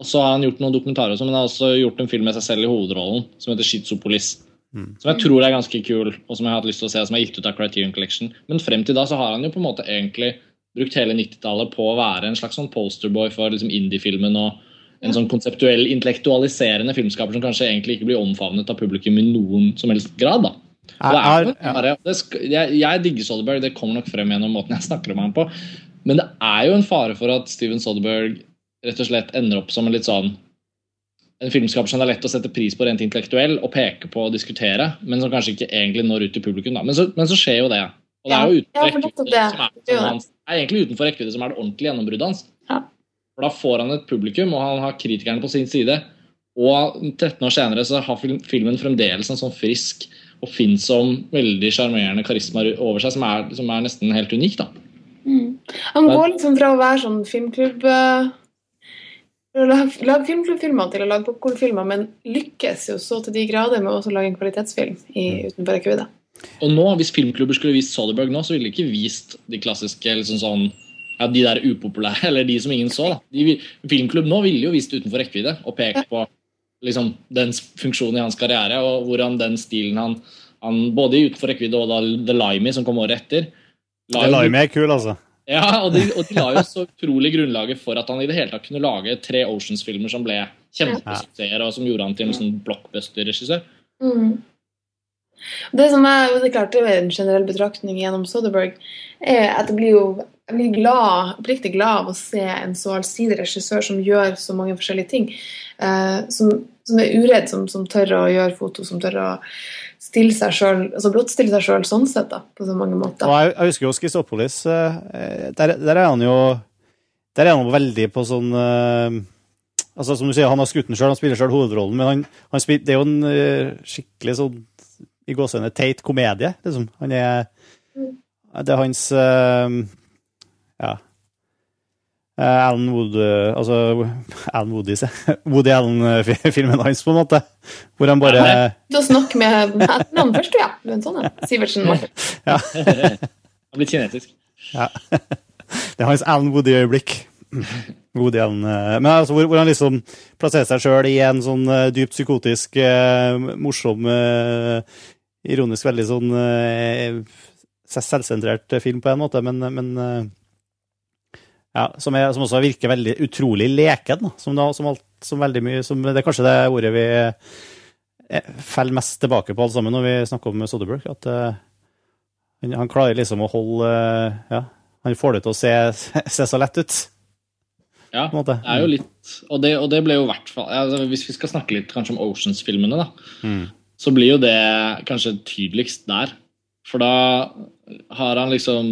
Og så har han gjort noen dokumentarer også, men han har også gjort en film med seg selv i hovedrollen som heter Schizopolis. Som jeg tror er ganske kul, og som jeg har hatt lyst til å se, som er gitt ut av Criterion Collection. Men frem til da så har han jo på en måte egentlig brukt hele 90-tallet på å være en slags sånn posterboy for liksom indie-filmen og en sånn konseptuell, intellektualiserende filmskaper som kanskje egentlig ikke blir omfavnet av publikum i noen som helst grad. da. Er, Jeg- jeg- det jeg, jeg digger Soderberg, det kommer nok frem gjennom måten jeg snakker om ham på. Men det er jo en fare for at Steven Soderberg rett og slett ender opp som en litt sånn en filmskaper som det er lett å sette pris på rent intellektuell og peke på og diskutere, men som kanskje ikke egentlig når ut til publikum. Men, så, men så skjer jo det. Og det er jo utenfor ja, rekkevidde som er, egentlig utenfor rekkevidde som er det ordentlige gjennombruddet hans. Ja. For da får han et publikum, og han har kritikerne på sin side. Og 13 år senere så har filmen fremdeles en sånn frisk og oppfinnsom, veldig sjarmerende karisma over seg, som er, som er nesten helt unik. da. Mm. Han går liksom fra å være sånn filmklubb lage filmklubbfilmer til å lage popkornfilmer, men lykkes jo så til de grader med å lage en kvalitetsfilm i, utenfor rekkevidde. Og nå, hvis filmklubber skulle vist Soderberg nå, så ville de ikke vist de klassiske liksom sånn, ja, de der upopulære, eller de som ingen så. da. De, filmklubb nå ville jo vist utenfor rekkevidde og pekt på liksom, dens funksjon i hans karriere, og hvordan den stilen han Han, både Utenfor rekkevidde og da The Limey, som kom året etter. la Det jo- er kul, altså. Ja, og de, og de la jo så utrolig grunnlaget for at han i det hele tatt kunne lage tre Oceans-filmer som ble kjempesuksesser, og som gjorde han til en sånn blockbuster-regissør. Mm. Det som er, det klart, det er en generell betraktning gjennom Soderberg, er at jeg blir jo jeg blir glad, oppriktig glad av å se en så allsidig regissør som gjør så mange forskjellige ting. Eh, som, som er uredd, som, som tør å gjøre foto, som tør å stille seg selv, altså blottstille seg sjøl sånn sett, da, på så mange måter. Og jeg, jeg husker jo Skistopolis. eh, Der, der er han jo Der er han jo veldig på sånn eh, Altså Som du sier, han har skutt den sjøl, han spiller sjøl hovedrollen, men han, han spiller, det er jo en eh, skikkelig sånn i gåsehudene teit komedie, liksom. Han er Det er hans Ja. Eh, Alan Wood eh, Altså Alan Woody, se. Woody Allen-filmen hans, på en måte. Hvor han bare Du har snakket med etternavn først, ja. Er en sånn, ja. Sivertsen Martin. Ja. Han blir kinetisk. Ja. Det er hans Alan Woody-øyeblikk. Woody Allen. eh, Men altså, hvor, hvor han liksom plasserer seg sjøl i en sånn eh, dypt psykotisk, eh, morsom, eh, ironisk veldig sånn eh, selvsentrert film på en måte, men, men eh, ja, som, er, som også virker veldig utrolig leken. Som, da, som, alt, som veldig mye som, Det er kanskje det ordet vi eh, faller mest tilbake på alle sammen når vi snakker om Soderberg. At uh, han, han klarer liksom å holde uh, Ja, han får det til å se, se så lett ut. Ja, det er jo litt Og det, og det ble jo hvert fall altså, Hvis vi skal snakke litt kanskje om Oceans-filmene, da, Mm. så blir jo det kanskje tydeligst der. For da har han liksom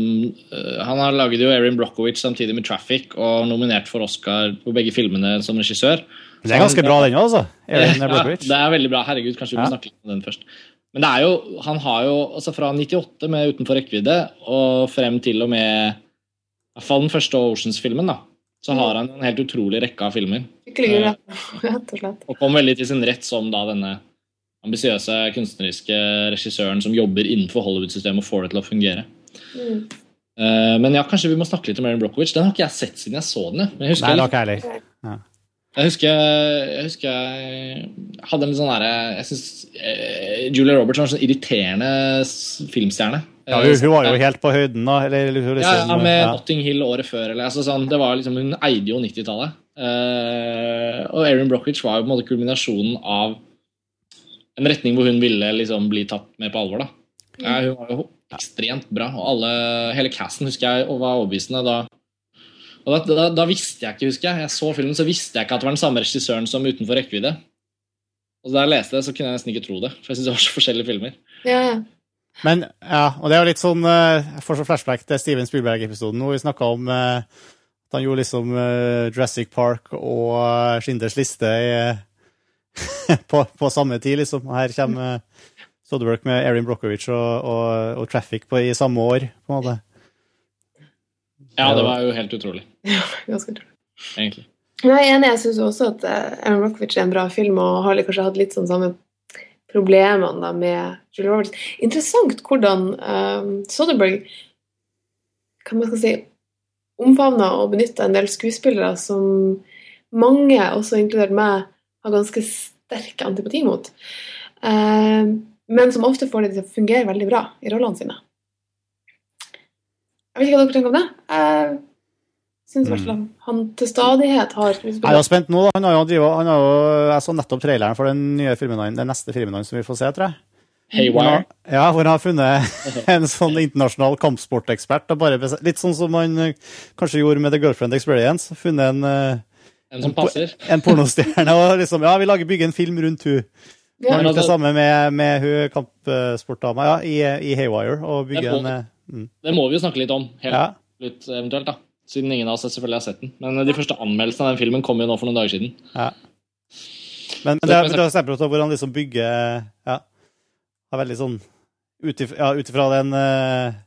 øh, Han har laget jo Erin Brockovich samtidig med Traffic og nominert for Oscar på begge filmene som regissør. Det er ganske bra, den òg, altså. Erin Ja, Brockovich. det er veldig bra. Herregud, kanskje vi må Ja. snakke litt om den først. Men det er jo, han har jo altså fra 98 med Utenfor rekkevidde og frem til og med i hvert fall den første Oceans-filmen, da, så har han en helt utrolig rekke av filmer. Eh, rett og slett. Og kom veldig til sin rett som da denne ambisiøse kunstneriske regissøren som jobber innenfor Hollywood-systemet og får det til å fungere. Mm. Eh, men ja, kanskje vi må snakke litt om Erin Brockovich. Den har ikke jeg sett siden jeg så den. jeg. Men jeg husker Nei, det var ikke jeg. Ja. jeg husker jeg, husker jeg hadde en litt sånn derre Jeg syns eh, Julia Roberts var en sånn irriterende filmstjerne. Ja, hun, hun var jo helt på høyden, da. Eller, eller, ja, liksom, ja, med ja. Notting Hill året før. Eller, altså, sånn, det var liksom, hun eide jo 90-tallet. Uh, og Erin Brockovich var jo på en måte kulminasjonen av en retning hvor hun ville liksom bli tatt med på alvor. da. Ja, hun var jo ekstremt bra, og alle, hele casten husker jeg og var overbevisende da. Og da, da, da visste jeg ikke, husker jeg, jeg så filmen, så visste jeg ikke at det var den samme regissøren som Utenfor rekkevidde. Og da jeg leste det, så kunne jeg nesten ikke tro det, for jeg synes det var så forskjellige filmer. Ja, ja. Men ja, og det er jo litt sånn eh, Jeg får så flashback til Steven Spielberg-episoden hvor vi snakka om eh, at han gjorde liksom eh, Jurassic Park og Schinders liste i, eh, på, på samme tid, liksom. Her kommer uh, Soderberg med Erin Brockovich og, og, og Traffic på, i samme år, på en måte. Ja, det var jo helt utrolig, Ja, Ganske utrolig. egentlig. Jeg er enig, jeg syns også at Erin Brockovich er en bra film, og har kanskje hatt litt sånn samme problemene da med Julie Roberts. Interessant hvordan um, Soderberg kan man skal si, omfavna og benytta en del skuespillere som mange, også inkludert meg, har ganske sterk antipati mot. Eh, men som ofte får det til å fungere veldig bra i rollene sine. Jeg vet ikke hva dere tenker om det. Jeg synes i hvert fall han til stadighet har Jeg er spent nå, da. Han har jo drivet, han har jo, jeg så nettopp traileren for den nye filmen, den neste filmen som vi får se, tror jeg. Haywire. ja, hvor han har funnet en sånn internasjonal kampsportekspert. Litt sånn som han eh, kanskje gjorde med The Girlfriend Experience. Funnet en, eh, En som passer. en pornostjerne og liksom Ja, vi lager bygge en film rundt hun. Ja. Han har det samme med, med hun kampsportdama ja, i, i Haywire. Og bygge Det en eh, mm. Det må vi jo snakke litt om, helt Ja. Litt, eventuelt, da. Siden ingen av oss selvfølgelig har sett den. Men de første anmeldelsene av den filmen kom jo nå for noen dager siden. Ja. Men, men det, er- det er eksempler på hvordan liksom bygge Ja, har veldig sånn Ut ifra den eh,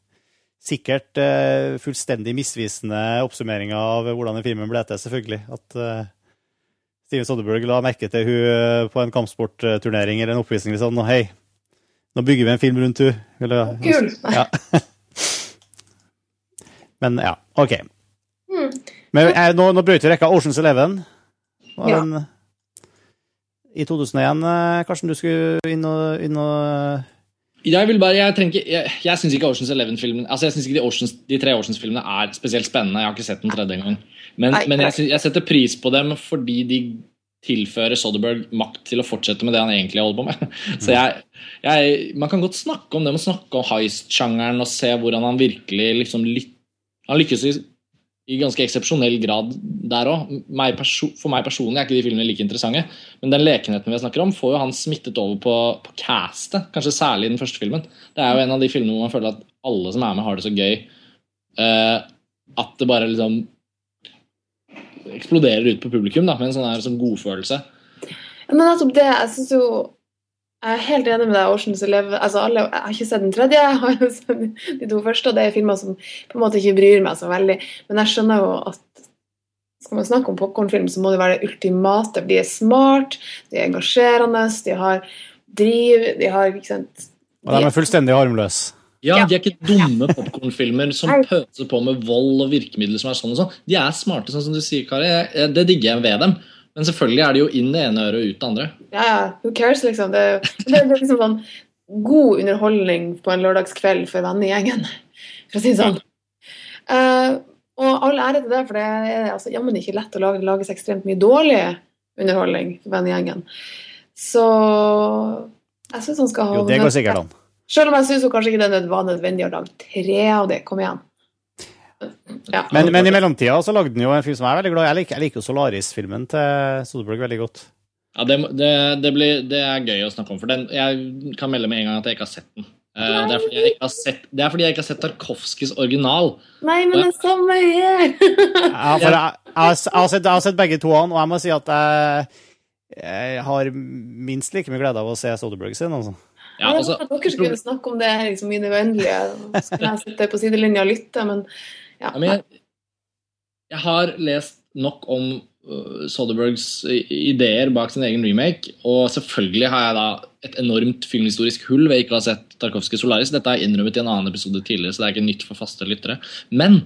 sikkert uh, fullstendig misvisende oppsummeringer av hvordan den filmen ble til, selvfølgelig. At uh, Steven Soderberg la merke til hun eh, på en kampsportturnering eller en oppvisning liksom, og hei, nå bygger vi en film rundt hun. Eller, Kul! Ja. Men ja, OK. Mm. Men eh, nå, nå brøt vi rekka Oceans Eleven. Ja. den, I 2001, eh, Karsten, du skulle inn og, inn og Jeg vil bare, jeg trenger jeg, jeg syns ikke Oceans 11-filmen altså jeg synes ikke de, Oceans, de tre Oceans-filmene er spesielt spennende. Jeg har ikke sett den tredje engang. Men, Nei, men jeg, synes, jeg setter pris på dem fordi de tilfører Soderberg makt til å fortsette med det han egentlig holder på med. Så jeg, jeg, Man kan godt snakke om det, man snakke om heist-sjangeren og se hvordan han virkelig liksom litt Han lykkes i, i ganske eksepsjonell grad der òg. For meg personlig er ikke de filmene like interessante. Men den lekenheten vi snakker om, får jo han smittet over på, på castet. Kanskje særlig i den første filmen. Det er jo en av de filmene hvor man føler at alle som er med, har det så gøy. uh, at det bare liksom eksploderer ut på publikum da, med en sånn her sånn godfølelse. Men altså, det, jeg synes jo Jeg er helt enig med deg, Oceans Eleven. Altså, alle, jeg har ikke sett den tredje, jeg har sett de to første, og det er filmer som på en måte ikke bryr meg så veldig. Men jeg skjønner jo at skal man snakke om popkornfilm, så må det være det ultimate. De er smart, de er engasjerende, de har driv, de har ikke sant Og de er fullstendig harmløse. Ja. De er ikke dumme popkornfilmer som pøser på med vold og virkemidler som er sånn og sånn. De er smarte, sånn som du sier, Kari. Det digger jeg ved dem. Men selvfølgelig er det jo inn det ene øret og ut det andre. Ja, ja, who cares, liksom. Det, det, det er liksom sånn god underholdning på en lørdagskveld for vennegjengen, for å si det sånn. Uh, og all ære til det, for det er altså, jammen ikke lett å lage, det lages ekstremt mye dårlig underholdning for vennegjengen. Så jeg syns han skal ha Jo, det går sikkert an. Selv om jeg syns kanskje ikke det var nødvendig å lage tre av det. Kom igjen. Ja. Men, men i mellomtida så lagde han jo en film som jeg er veldig glad i. Jeg liker, jeg liker jo Solaris-filmen til Soderberg veldig godt. Ja, det, det, det, blir, det er gøy å snakke om, for den, jeg kan melde med en gang at jeg ikke har sett den. Eh, det, er fordi jeg ikke har sett, det er fordi jeg ikke har sett Tarkovskijs original. Nei, men det er samme her! Ja, jeg, jeg, har, jeg, sett, jeg har sett begge to, og jeg må si at jeg, jeg har minst like mye glede av å se Soderberg sin. Altså. Ja, altså, jeg dere skulle snakke om det her liksom, i det uendelige. Så Skulle jeg sitte på sidelinja og lytte, men ja. Men jeg, jeg har lest nok om uh, Soderbergs ideer bak sin egen remake, og selvfølgelig har jeg da et enormt filmhistorisk hull ved ikke å ha sett Tarkovskij Solaris. Dette jeg innrømmet i en annen episode tidligere, så det er ikke nytt for faste lyttere. Men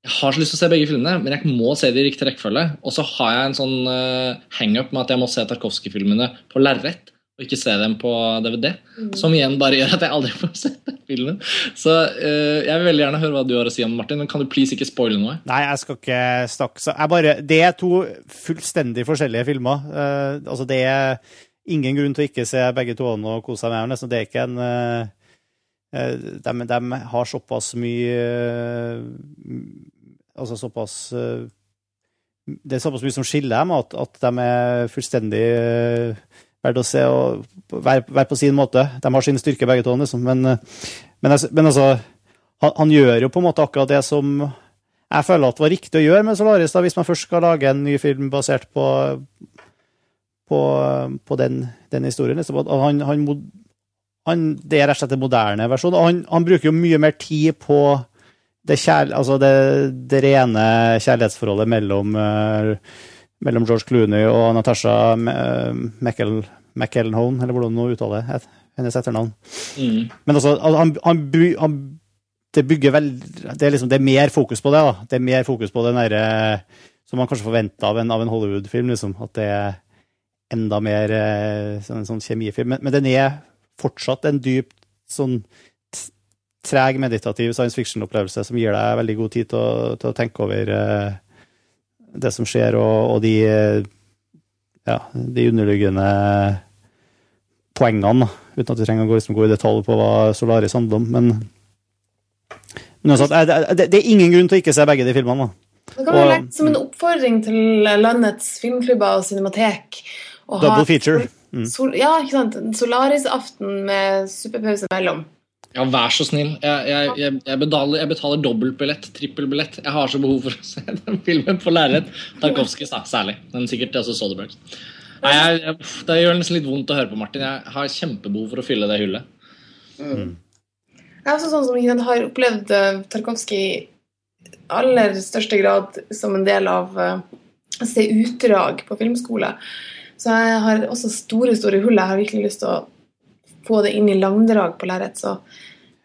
jeg har så lyst til å se begge filmene, men jeg må se de i riktig rekkefølge. Og så har jeg en sånn uh, hangup med at jeg må se Tarkovskij-filmene på lerret. Og ikke se dem på DVD. Som igjen bare gjør at jeg aldri får sett den filmen. Så uh, jeg vil veldig gjerne høre hva du har å si om Martin, men kan du please ikke spoile noe? Nei, jeg skal ikke snakke så jeg bare, Det er to fullstendig forskjellige filmer. Uh, altså Det er ingen grunn til å ikke se begge to og kose seg med dem. Det er ikke en eh, eh, de, de har såpass mye Altså såpass Det er såpass mye som skiller dem, at, at de er fullstendig verdt å se og være på sin måte. De har sin styrke, begge to, liksom. Men, eh, men, men altså han, han gjør jo på en måte akkurat det som jeg føler at det var riktig å gjøre med Solaris, da, hvis man først skal lage en ny film basert på, på, på den, den historien. Liksom. Han, han, han, det er rett og slett en moderne versjon. Og han, bruker jo mye mer tid på det, kjærl- altså det, det rene kjærlighetsforholdet mellom, eh, mellom George Clooney og Natasha McEl, McElhone, eller hvordan hun uttaler det, hennes etternavn. Mm. Men altså, han, han, han det bygger vel det er, liksom, det er mer fokus på det. da. Det er mer fokus på den derre som man kanskje forventer av en, av en Hollywood-film. liksom, At det er enda mer eh, sånn, en sånn kjemifilm. Men, men den er fortsatt en dypt sånn treg, meditativ science fiction-opplevelse som gir deg veldig god tid til å, til å tenke over eh, det som skjer, og, og de ja, de underliggende poengene, uten at vi trenger å gå, liksom, gå i detalj på hva Solaris handler om. Men, men eh, det, det, er ingen grunn til å ikke se begge de filmene. da. Det kan være lett som en oppfordring til landets filmklubber og cinematek. Double feature. Mm. Sol, ja, ikke sant. En Solaris-aften med superpause mellom. Ja, vær så snill. Jeg, jeg, jeg, jeg betaler, betaler dobbeltbillett, trippelbillett. Jeg har så behov for å se den filmen på lerret. Tarkovskij særlig, men sikkert også Soderberg. Nei, jeg, jeg, Det gjør nesten litt vondt å høre på, Martin. Jeg har kjempebehov for å fylle det hullet. Jeg er også sånn som jeg har opplevd uh, Tarkovskij i aller største grad som en del av uh, å se utdrag på filmskole. Så jeg har også store, store hull. Jeg har virkelig lyst til å få det inn i langdrag på lerret. Så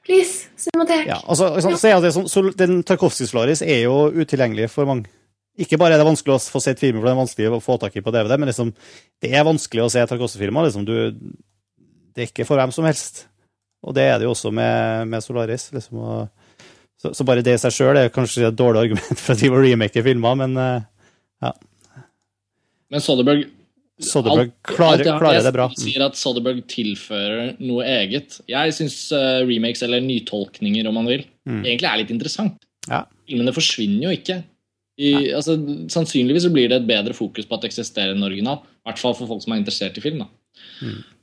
please, cinematek. Ja, altså, sånn, så er det sånn, så Den Tarkovskij-Solaris er jo utilgjengelig for mange. Ikke bare er det vanskelig å få sett filmer, for det er vanskelig å få tak i på DVD, men liksom, det er vanskelig å se Tarkovskij-filmer. Liksom. Du- Det er ikke for hvem som helst. Og det er det jo også med, med Solaris. liksom, og, så, så bare det i seg sjøl er kanskje et dårlig argument for at de må remake filmer, men eh, ja. Men Soderbergh Soderbergh alt- klarer, alt ja, klarer det bra. Jeg sier at Soderberg tilfører noe eget. Jeg syns remakes, eller nytolkninger om man vil, Mm. egentlig er litt interessant. Ja. Filmene forsvinner jo ikke. I, altså, sannsynligvis så blir det et bedre fokus på at det eksisterer en original. I hvert fall for folk som er interessert i film. da.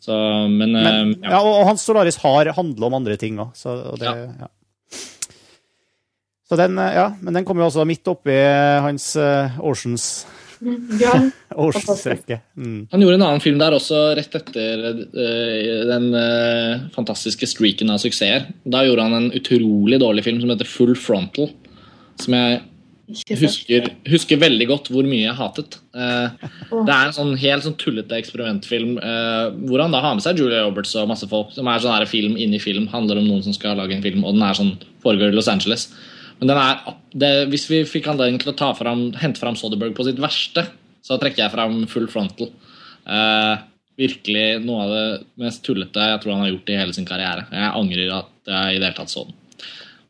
Så, men, Mm. Men, ja. ja, og hans Solaris har handla om andre ting òg, så og det Ja. ja. Så den, eh, ja, men den kommer jo også midt oppi hans uh, Oceans Ja. Oceans-rekke. Mm. Han gjorde en annen film der også rett etter eh, den eh, fantastiske streaken av suksesser. Da gjorde han en utrolig dårlig film som heter Full Frontal. Som jeg husker, husker veldig godt hvor mye jeg hatet. Eh, det er en sånn helt sånn tullete eksperimentfilm eh, hvor han da har med seg Julia Roberts og masse folk. Som er sånn her film inni film. Handler om noen som skal lage en film, og den er sånn foregår i Los Angeles. Men den er, det, hvis vi fikk anledning til å ta fram, hente fram Soderberg på sitt verste, så trekker jeg fram Full Frontal. Uh, virkelig noe av det mest tullete jeg tror han har gjort i hele sin karriere. Jeg angrer at jeg i det hele tatt så den.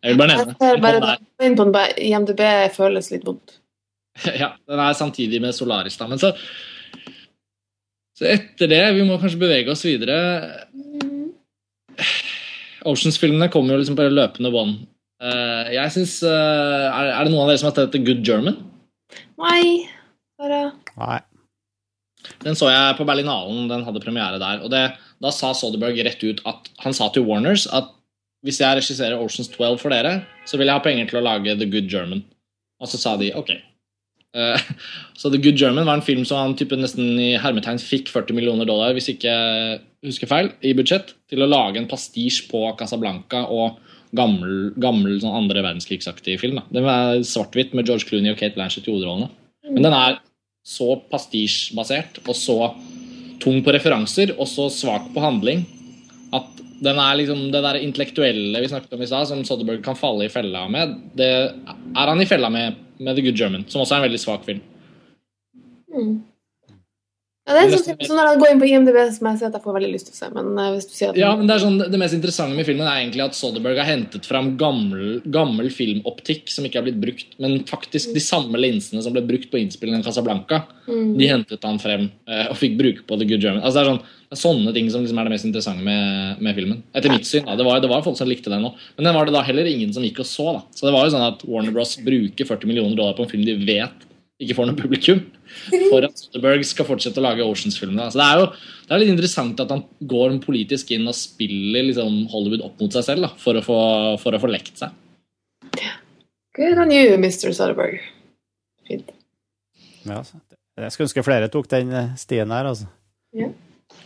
Jeg vil bare nevne Jeg ser bare inn på den på IMDb føles litt vondt. Ja, den er samtidig med Solaris. da, men så så etter det, vi må kanskje bevege oss videre Oceans-filmene kommer jo liksom på løpende bånd. Eh, jeg synes, uh, er, er det noen av dere som har sett The Good German? Nei, bare Nei. Den så jeg på Berlinalen, den hadde premiere der. Og det, da sa Soderberg rett ut at han sa til Warners at hvis jeg regisserer Oceans 12 for dere, så vil jeg ha penger til å lage The Good German. Og så sa de ok. Uh, så The Good German var en film som han type nesten i hermetegn fikk 40 millioner dollar, hvis ikke husker feil, i budsjett, til å lage en pastisj på Casablanca og gammel, gammel sånn andre verdenskrigsaktig film. Da. Den er svart-hvitt med George Clooney og Kate Blanchett i hovedrollene. Men den er så pastisjbasert og så tung på referanser og så svak på handling at den er liksom det der intellektuelle vi snakket om i stad, som Soderbergh kan falle i fella med, det er han i fella med med The Good German, som også er en veldig svak film. mm. Ja, Det er sånn, sånn når jeg går inn på IMDb, som jeg ser at jeg får veldig lyst til å se. Men eh, hvis du sier at Ja, men Det er sånn, det mest interessante med filmen er egentlig at Soderberg har hentet fram gammel, gammel filmoptikk som ikke har blitt brukt, men faktisk de samme linsene som ble brukt på innspillingen av Casablanca, Mm. de hentet han frem eh, og fikk bruke på The Good German. Altså Det er, sånn, det er sånne ting som liksom er det mest interessante med, med filmen. Etter mitt syn. Da. Det, var, det var folk som likte den òg, men den var det da heller ingen som gikk og så. da. Så det var jo sånn at Warner Bros bruker 40 millioner dollar på en film de vet ikke får noe publikum, for at Soderbergh skal fortsette å lage Oceans-filmene. Så det er jo det er litt interessant at han går politisk inn og spiller liksom Hollywood opp mot seg selv da, for, å få, for å få lekt seg. Good on you, Mr. Soderberg. Fint. Ja, altså. Jeg skulle ønske flere tok den eh, stien her, altså. Ja,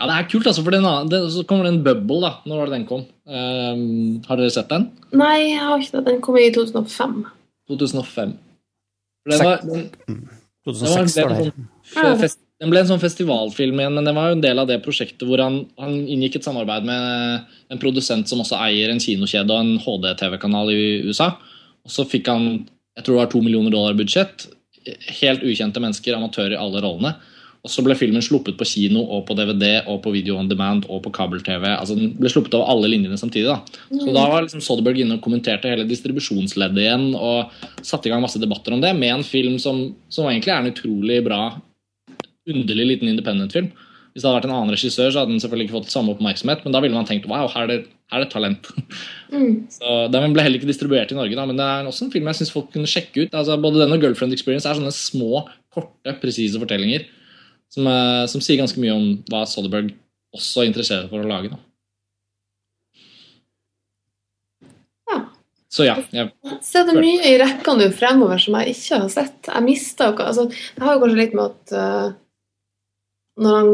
det er kult, altså, for den, det, så kommer det en bubble, da. Når var det den kom? Um, har dere sett den? Nei, jeg har ikke det. Den kom i 2005. 2005. For Den, var, den, den, var, 2006 ble var det sånn, den ble en sånn festivalfilm igjen, men den var jo en del av det prosjektet hvor han, han inngikk et samarbeid med en produsent som også eier en kinokjede og en HD-TV-kanal i USA. Og så fikk han jeg tror det var to millioner dollar budsjett. Helt ukjente mennesker, amatører i alle rollene. Så ble filmen sluppet på kino og på DVD og på video on demand og på kabel-TV. Altså Den ble sluppet over alle linjene samtidig. da. Så da var liksom Soderberg inne og kommenterte hele distribusjonsleddet igjen og satte i gang masse debatter om det, med en film som, som egentlig er en utrolig bra, underlig liten independent-film. Hvis det hadde vært en annen regissør, så hadde den selvfølgelig ikke fått samme oppmerksomhet, men da ville man tenkt wow, her er det, her er det talent. Mm. Så Den ble heller ikke distribuert i Norge, da, men det er også en film jeg syns folk kunne sjekke ut. Altså, både den og Girlfriend Experience er sånne små, korte, presise fortellinger som, eh, som sier ganske mye om hva Soderberg også er interessert for å lage. Da. Ja. Så ja. Jeg, Så er det mye i rekkene nå fremover som jeg ikke har sett. Jeg mista altså, Det har jo kanskje litt med at uh, når han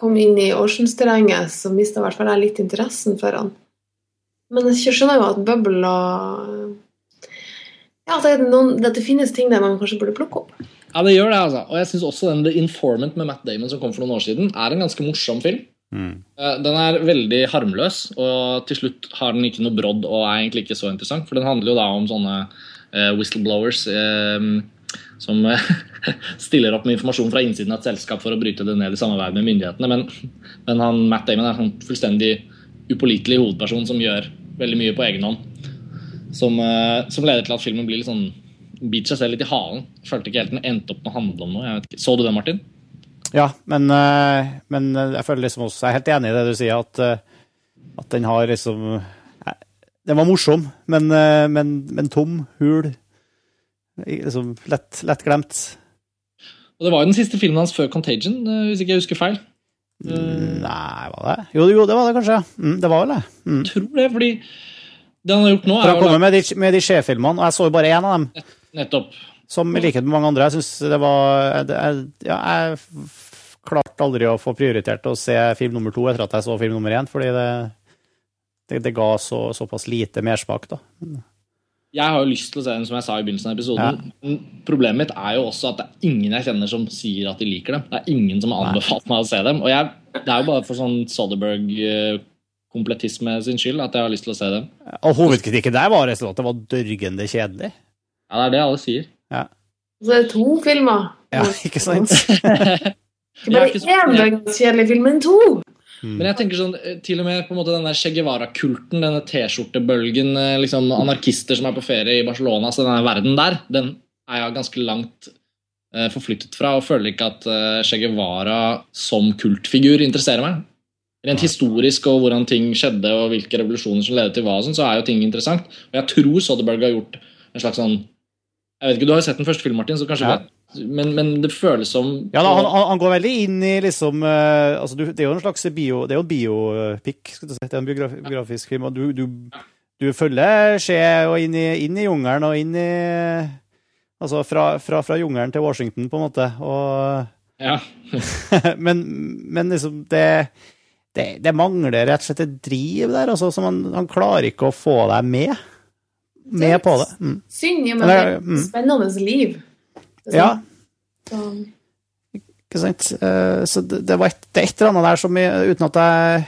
kom inn i Oceans-terrenget, så mista i hvert fall jeg litt interessen for han. Men jeg skjønner jo at Bubble og Ja, at det, er noen, at det finnes ting der man kanskje burde plukke opp. Ja, det gjør det, altså. Og jeg syns også den The Informant med Matt Damon som kom for noen år siden, er en ganske morsom film. Mm. Eh, Den er veldig harmløs, og til slutt har den ikke noe brodd og er egentlig ikke så interessant. For den handler jo da om sånne uh, whistleblowers uh, som uh, stiller opp med informasjon fra innsiden av et selskap for å bryte det ned i samarbeid med myndighetene. Men, men han, Matt Damon er en fullstendig upålitelig hovedperson som gjør veldig mye på egen hånd. Som, som leder til at filmen blir litt sånn biter seg selv litt i halen. Følte ikke helt den endte opp med å handle om noe. Så du det, Martin? Ja, men, eh, men jeg føler liksom også Jeg er helt enig i det du sier, at, eh, at den har liksom eh, Den var morsom, men, men, men tom, hul. Liksom lett, lett glemt. Og Det var jo den siste filmen hans før Contagion, hvis ikke jeg husker feil. Mm, Nei, var det? Jo, jo, det var det kanskje. Mm, det var vel det. Mm. Jeg tror det, fordi det han har gjort nå, For er han kommer med de, med de sjefilmene, og jeg så jo bare én av dem. Nettopp. Som i likhet med mange andre. Jeg synes det var jeg, ja, jeg klarte aldri å få prioritert å se film nummer to etter at jeg så film nummer én, fordi det, det, det ga så, såpass lite mersmak, da. Jeg har jo lyst til å se den, som jeg sa i begynnelsen av episoden. Ja. Problemet mitt er jo også at det er ingen jeg kjenner som sier at de liker dem. Det er ingen som har anbefalt meg å se dem. Og jeg, det er jo bare for sånn Soderberg-kompletisme sin skyld at jeg har lyst til å se dem. Og hovedkritikken der var at det var dørgende kjedelig. Ja, det er det alle sier. Ja, Så det er to filmer. ja ikke sant? Ikke bare ikke så- én døgns kjedelig film, men to! Men jeg tenker sånn, eh, til og med på en måte den der Che Guevara-kulten, denne T-skjortebølgen, eh, liksom anarkister som er på ferie i Barcelona, så denne verden der, den er jeg ganske langt uh, forflyttet fra, og føler ikke at uh, Che Guevara som kultfigur interesserer meg. Rent historisk og hvordan ting skjedde, og hvilke revolusjoner som ledet til hva, sånn, så er jo ting interessant. Og jeg tror Soderberg har gjort en slags sånn Jeg vet ikke, Du har jo sett den første filmen, Martin, så kanskje Ja. vet, men, men det føles som Ja, da, han, han går veldig inn i liksom uh, altså du, Det er jo en slags bio, det er jo en biopic, skal du si. Det er en biografisk, biografisk film. og Du, du, du følger Skje og inn i, inn i jungelen og inn i Altså fra, fra, fra jungelen til Washington, på en måte. Og, Ja. men, men liksom det, det, det mangler rett og slett et driv der. Altså, som han, han klarer ikke å få deg med. Med på det. Mm. Synd Men det er- er mm. et spennende liv. Ja. Så- ikke sant. Eh, Så det, det var et, det er et eller annet der som uten at jeg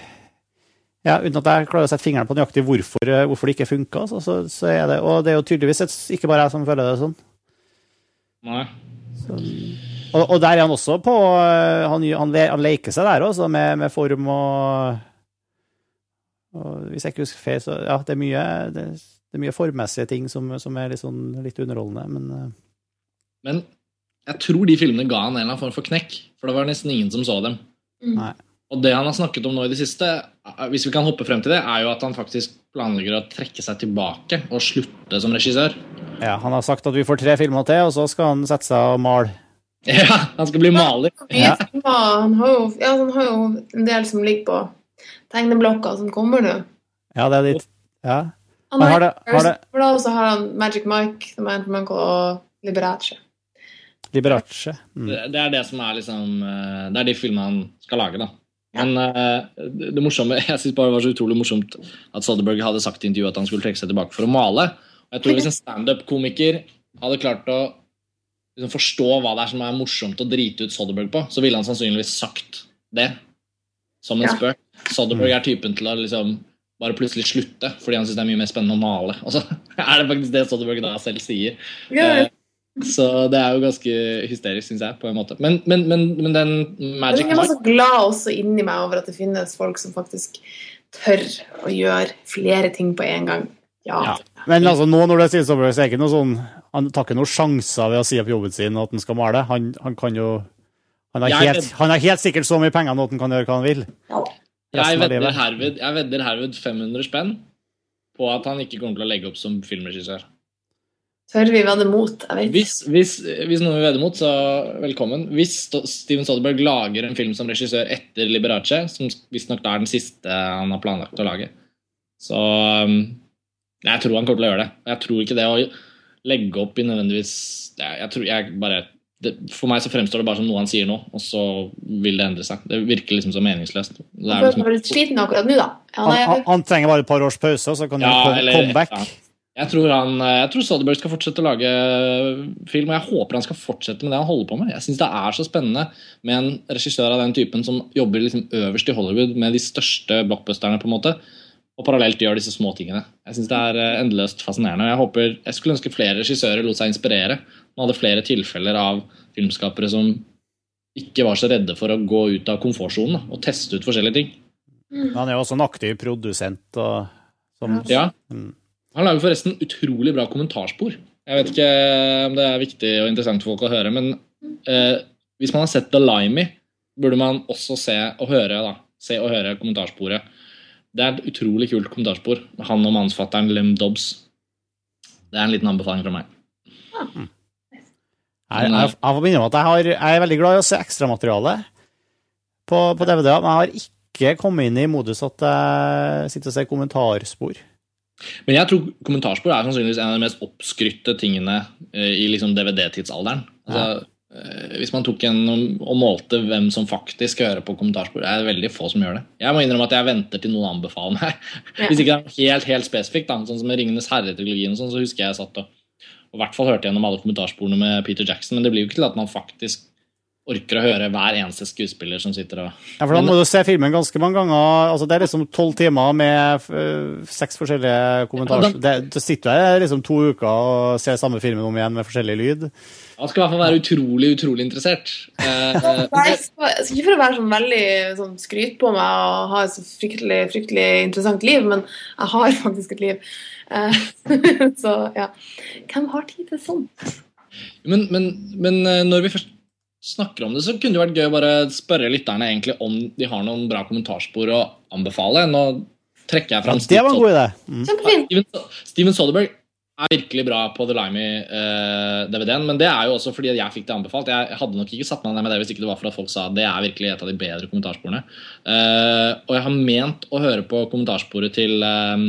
ja, uten at jeg klarer å sette fingeren på nøyaktig hvorfor, eh, hvorfor det ikke funka, så, så, så er det Og det er jo tydeligvis et, ikke bare jeg som føler det sånn. Nei. Og, og der er han også på eh, Han, han, han leker seg der også, med, med form og, og Hvis jeg ikke husker feil, så Ja, det er mye, det, det er mye formmessige ting som, som er litt, sånn, litt underholdende, men eh, Men jeg tror de filmene ga han en eller annen form for knekk. For det var nesten ingen som så dem. Mm. Og det han har snakket om nå i det siste, eh, hvis vi kan hoppe frem til det, er jo at han faktisk planlegger å trekke seg tilbake og slutte som regissør. Ja, han har sagt at vi får tre filmer til, og så skal han sette seg og male. Ja, Han skal bli maler. Ja. Han har, jo, ja, han har jo en del som ligger på tegneblokka som kommer nå. Ja, det er ditt. Ja. Han har, har det- har det- For da har han Magic Mike, The Man from Uncle og Liberace. Liberace. Mm. Det, det er det som er liksom eh, Det er de filmene han skal lage, da. Men eh, det, morsomme Jeg synes bare det var så utrolig morsomt at Soderberg hadde sagt i intervjuet at han skulle trekke seg tilbake for å male. Og jeg tror Hvis en standup-komiker hadde klart å liksom, forstå hva det er som er morsomt å drite ut Soderberg på, så ville han sannsynligvis sagt det som en Ja. spøk. Soderberg er typen til å liksom bare plutselig slutte fordi han syns det er mye mer spennende å male. Og så er det faktisk det Soderberg da selv sier. Ja, Eh, Så det er jo ganske hysterisk, syns jeg. på en måte. Men, men, men, men den Magic jeg var Mike så glad også inni meg over at det finnes folk som faktisk tør å gjøre flere ting på en gang. Ja. Ja. Men altså, nå når det sies over, så er det ikke noe sånn Han tar ikke noen sjanser ved å si opp jobben sin at han skal male. Han, han kan jo han har, er helt, han har helt sikkert så mye penger nå at han kan gjøre hva han vil. Ja. Jeg vedder, herved, jeg vedder herved 500 spenn på at han ikke kommer til å legge opp som filmregissør. Tør vi vedde mot? Jeg vet. Hvis, hvis, hvis noen vil vedde mot, så velkommen. Hvis Steven Soderberg lager en film som regissør etter Liberace, som visstnok er den siste han har planlagt å lage, så um, Jeg tror han kommer til å gjøre det. Jeg tror ikke det å legge opp i nødvendigvis Jeg, jeg tror jeg bare det, For meg så fremstår det bare som noe han sier nå, og så vil det endre seg. Det virker liksom så meningsløst. Det Han er liksom, litt sliten akkurat nå, da. Han, er, han, han trenger bare et par års pause, og så kan han Ja, komme eller- come back. ja. Jeg tror, han, jeg tror Soderbergh skal fortsette å lage film, og jeg håper han skal fortsette med det han holder på med. Jeg syns det er så spennende med en regissør av den typen som jobber liksom øverst i Hollywood med de største blockbusterne, på en måte, og parallelt gjør disse små tingene. Jeg syns det er eh, endeløst fascinerende. og Jeg håper, jeg skulle ønske flere regissører lot seg inspirere. Man hadde flere tilfeller av filmskapere som ikke var så redde for å gå ut av komfortsonen og teste ut forskjellige ting. Han er jo også en aktiv produsent. Og, som, Ja. Mm. Han lager forresten utrolig bra kommentarspor. Jeg vet ikke om det er viktig og interessant for folk å høre, men eh, hvis man har sett The Limey, burde man også se og høre da, se og høre kommentarsporet. Det er et utrolig kult kommentarspor. Han og mannsfatteren Lem Dobbs. Det er en liten anbefaling fra meg. Jeg, jeg, jeg får minne om at jeg, har, jeg er veldig glad i å se ekstramateriale på, på DVD-er, men jeg har ikke kommet inn i modus at jeg sitter og ser kommentarspor. Men jeg tror kommentarspor er sannsynligvis en av de mest oppskrytte tingene eh, i liksom DVD-tidsalderen. Altså, ja. hvis man tok en og målte hvem som faktisk hører på kommentarspor, er det veldig få som gjør det. Jeg må innrømme at jeg venter til noen anbefaler meg. Hvis ikke det er helt helt spesifikt, da, sånn som med Ringenes herre-trilogien, sånn, så husker jeg jeg satt og, og i hvert fall hørte gjennom alle kommentarsporene med Peter Jackson, men det blir jo ikke til at man faktisk orker å høre hver eneste skuespiller som sitter og Ja, for Da må du se filmen ganske mange ganger. altså Det er liksom tolv timer med øh, seks forskjellige kommentarer. Ja, Det, du sitter der liksom to uker og ser samme filmen om igjen med forskjellig lyd. Man skal i hvert fall være utrolig, utrolig interessert. Eh, Nei, jeg skal jeg skal ikke for å være sånn veldig sånn, skryt på meg og ha et så fryktelig, fryktelig interessant liv, men jeg har faktisk et liv. Eh, så ja. Hvem har tid til sånt? Men, men, men eh, når vi først snakker om det, så kunne det vært gøy å bare spørre lytterne egentlig om de har noen bra kommentarspor å anbefale. Nå trekker jeg fram Det var en god idé. Mm. Steven, Soderberg er virkelig bra på The Limey-DVD-en, men det er jo også fordi jeg fikk det anbefalt. Jeg hadde nok ikke satt meg ned med det hvis ikke det var for at folk sa at det er virkelig et av de bedre kommentarsporene. Uh, og jeg har ment å høre på kommentarsporet til um,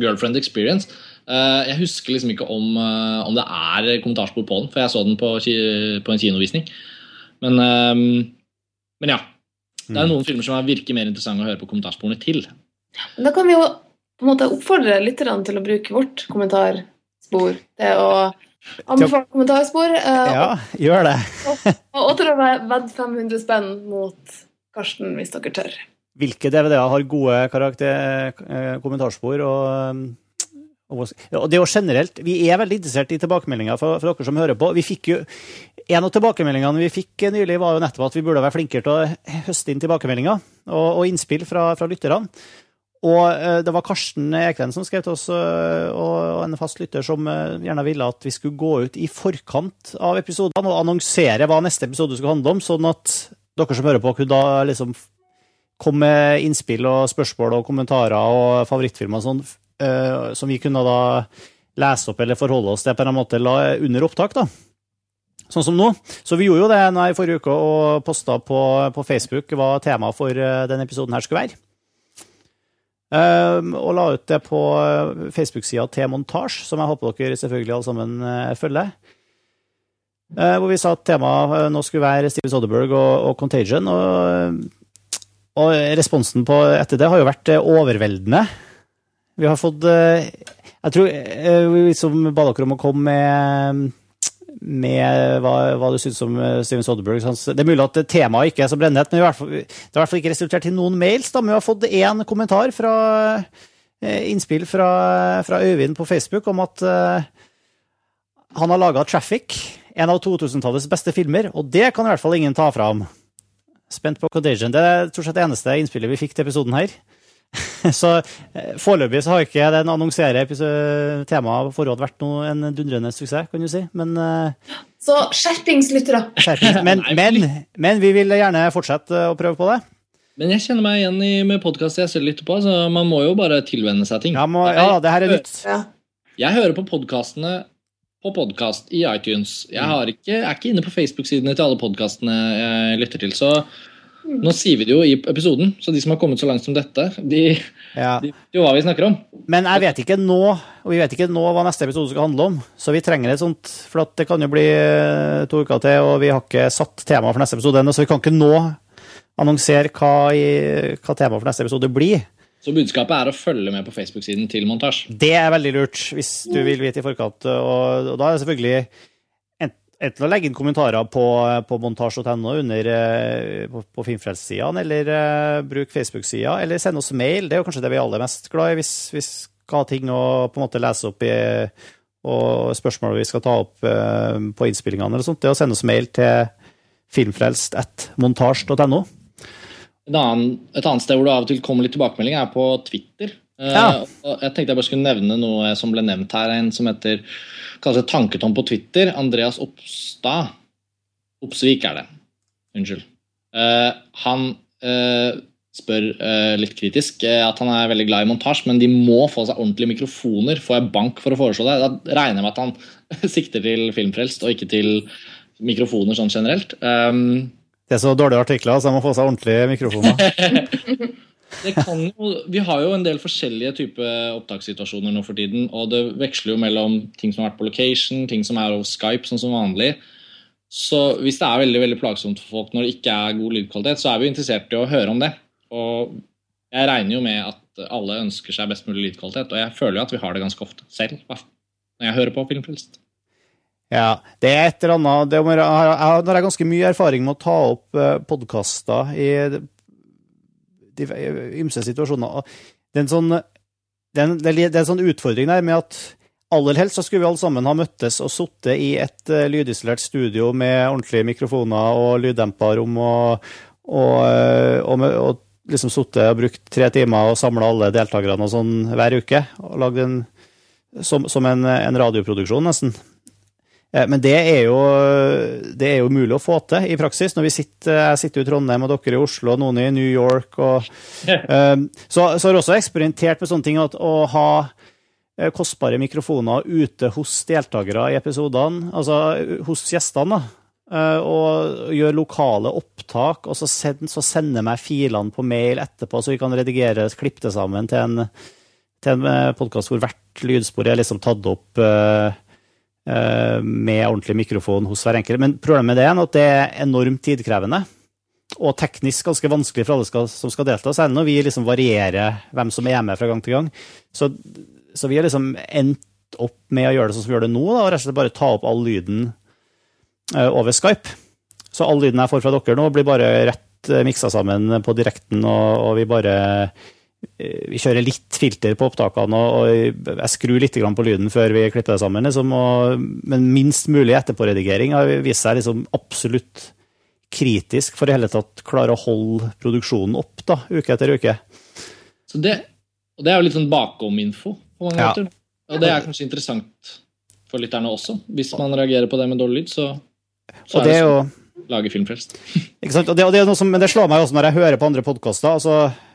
Girlfriend Experience. Eh, jeg husker liksom ikke om, eh, om det er kommentarspor på den, for jeg så den på, ki- på en kinovisning. Men, eh, men ja. Det er noen filmer som er virker mer interessante å høre på kommentarsporene til. Da kan vi jo på en måte oppfordre lytterne til å bruke vårt kommentarspor til å anbefale kommentarspor. eh, Ja, gjør det. Og, og til å vedde 500 spenn mot Karsten, hvis dere tør. Hvilke DVD-er har gode karakter, kommentarspor? Og, og, det er jo generelt, Vi er veldig interessert i tilbakemeldinger fra, fra dere som hører på. Vi fikk jo, En av tilbakemeldingene vi fikk nylig, var jo nettopp at vi burde være flinkere til å høste inn tilbakemeldinger og, og innspill fra, fra lytterne. Og eh, det var Karsten Ekven som skrev til oss, eh, og en fast lytter som eh, gjerne ville at vi skulle gå ut i forkant av episodene og annonsere hva neste episode skulle handle om, sånn at dere som hører på, kunne da liksom komme med innspill og spørsmål og kommentarer og favorittfilmer og sånn, som vi kunne da lese opp eller forholde oss til på en måte under opptak. da. Sånn som nå. Så vi gjorde jo det nå i forrige uke og posta på, på Facebook hva temaet for eh, denne episoden her skulle være. Um, og la ut det på eh, Facebook-sida til montasje, som jeg håper dere selvfølgelig alle sammen eh, følger. Eh, hvor vi sa at temaet eh, nå skulle være Steven Soderberg og, og Contagion. Og, og responsen på etter det har jo vært eh, overveldende. Vi har fått eh, Jeg tror eh, som ba dere om å komme med med hva, hva du syns om eh, Steven Soderberg. Det er mulig at temaet ikke er så brennhett, men fall, det har i hvert fall ikke resultert i noen mails. Da, men vi har fått én kommentar fra innspill fra, fra Øyvind på Facebook om at han har laga 'Traffic', en av 2000-tallets beste filmer, og det kan i hvert fall ingen ta fram. Spent på Contagion. Det er stort sett det eneste innspillet vi fikk til episoden her. Så eh, foreløpig så har ikke den annonsere episo- temaet forhånd vært noe, en dundrende suksess, kan du si. Men, eh, Så skjerpings, lyttere! skjerpings. men, men, men vi vil gjerne fortsette å prøve på det. Men jeg kjenner meg igjen i, med podkast jeg selv lytter på. Så man må jo bare tilvenne seg ting. Ja, må, ja det her er nytt. Jeg hører på podkastene på podkast i iTunes. Jeg har ikke, er ikke inne på Facebook-sidene til alle podkastene jeg lytter til. Så nå sier vi det jo i episoden, så de som har kommet så langt som dette, de, Ja. de vet jo hva vi snakker om. Men jeg vet ikke nå og vi vet ikke nå hva neste episode skal handle om, så vi trenger et sånt, for at det kan jo bli eh, to uker til, og vi har ikke satt tema for neste episode ennå, så vi kan ikke nå annonsere hva, i, hva temaet for neste episode blir. Så budskapet er å følge med på Facebook-siden til montasje. Det er veldig lurt, hvis du vil vite i forkant. Og, og da er det selvfølgelig enten å legge inn kommentarer på, på montasj.no under eh, på, på Filmfrelst-sidene, eller uh, bruk Facebook-sida, eller send oss mail. Det er jo kanskje det vi er aller mest glad i, hvis vi skal ha ting å på en måte lese opp i og spørsmål vi skal ta opp uh, på innspillingene eller sånt. Det er å sende oss mail til filmfrelst.montasj.no. Annen, et annet sted hvor du av og til kommer litt tilbakemelding, er på Twitter. Eh, Ja. jeg tenkte jeg bare skulle nevne noe som ble nevnt her. En som heter kanskje Tanketom på Twitter. Andreas Oppstad. Oppsvik er det. Unnskyld. Eh, han eh, spør litt kritisk at han er veldig glad i montasje, men de må få seg ordentlige mikrofoner. Får jeg bank for å foreslå det? Da regner jeg med at han sikter til Filmfrelst og ikke til mikrofoner sånn generelt. Um, Det er så dårlige artikler, så jeg må få seg ordentlige mikrofoner. jo, vi har jo en del forskjellige typer opptakssituasjoner nå for tiden, og det veksler jo mellom ting som har vært på location, ting som er over Skype, sånn som vanlig. Så hvis det er veldig veldig plagsomt for folk når det ikke er god lydkvalitet, så er vi interessert i å høre om det. Og jeg regner jo med at alle ønsker seg best mulig lydkvalitet, og jeg føler jo at vi har det ganske ofte selv, når jeg hører på Filmfrelst. Ja, det er et eller annet det, jeg har, jeg har- ganske mye erfaring med å ta opp uh, podkaster i i ymse situasjoner. Det er sånn det er en, det er en sånn utfordring der med at aller helst så skulle vi alle sammen ha møttes og sittet i et uh, lydisolert studio med ordentlige mikrofoner og lyddemperrom og, og, eh, og, og liksom sittet og brukt tre timer og samla alle deltakerne og sånn hver uke. og lagd en som, som en, en radioproduksjon, nesten. Eh, Men det er, jo, det er jo mulig å få til i praksis. når vi sitter, Jeg sitter i Trondheim, og dere i Oslo, og noen i New York. Og, eh, så, så har jeg også eksperimentert med sånne ting at å ha eh, kostbare mikrofoner ute hos deltakere i episodene, altså hos gjestene, da. Og gjøre lokale opptak, og så, send, så sende meg filene på mail etterpå, så vi kan redigere, klippe det sammen til en, til en podkast hvor hvert lydspor er liksom tatt opp eh, med ordentlig mikrofon hos hver enkelt. Men problemet med det er at det er enormt tidkrevende. Og teknisk ganske vanskelig for alle skal, som skal delta. Det når vi liksom varierer hvem som er med fra gang til gang. Så, så vi har liksom endt opp med å gjøre det sånn som vi gjør det nå, da, og rett og slett bare ta opp all lyden eh, over Skype. Så all lyden jeg får fra dere nå, blir bare rett eh, miksa sammen på direkten, og, og vi bare eh, vi kjører litt filter på opptakene, og, jeg skrur litt på lyden før vi klipper det sammen. Liksom, og, men minst mulig etterpåredigering har vist seg liksom absolutt kritisk for i hele tatt klare å holde produksjonen opp da, uke etter uke. Så det, og det er jo litt sånn bakom-info på mange Ja. måter. Og det er kanskje interessant for lytterne også. Hvis man reagerer på det med dårlig lyd, så, så Og det er jo sånn Jo, lage filmfrelst. Ikke sant? Og det, og det er noe som, men det slår meg også når jeg hører på andre podkaster. Altså, eh,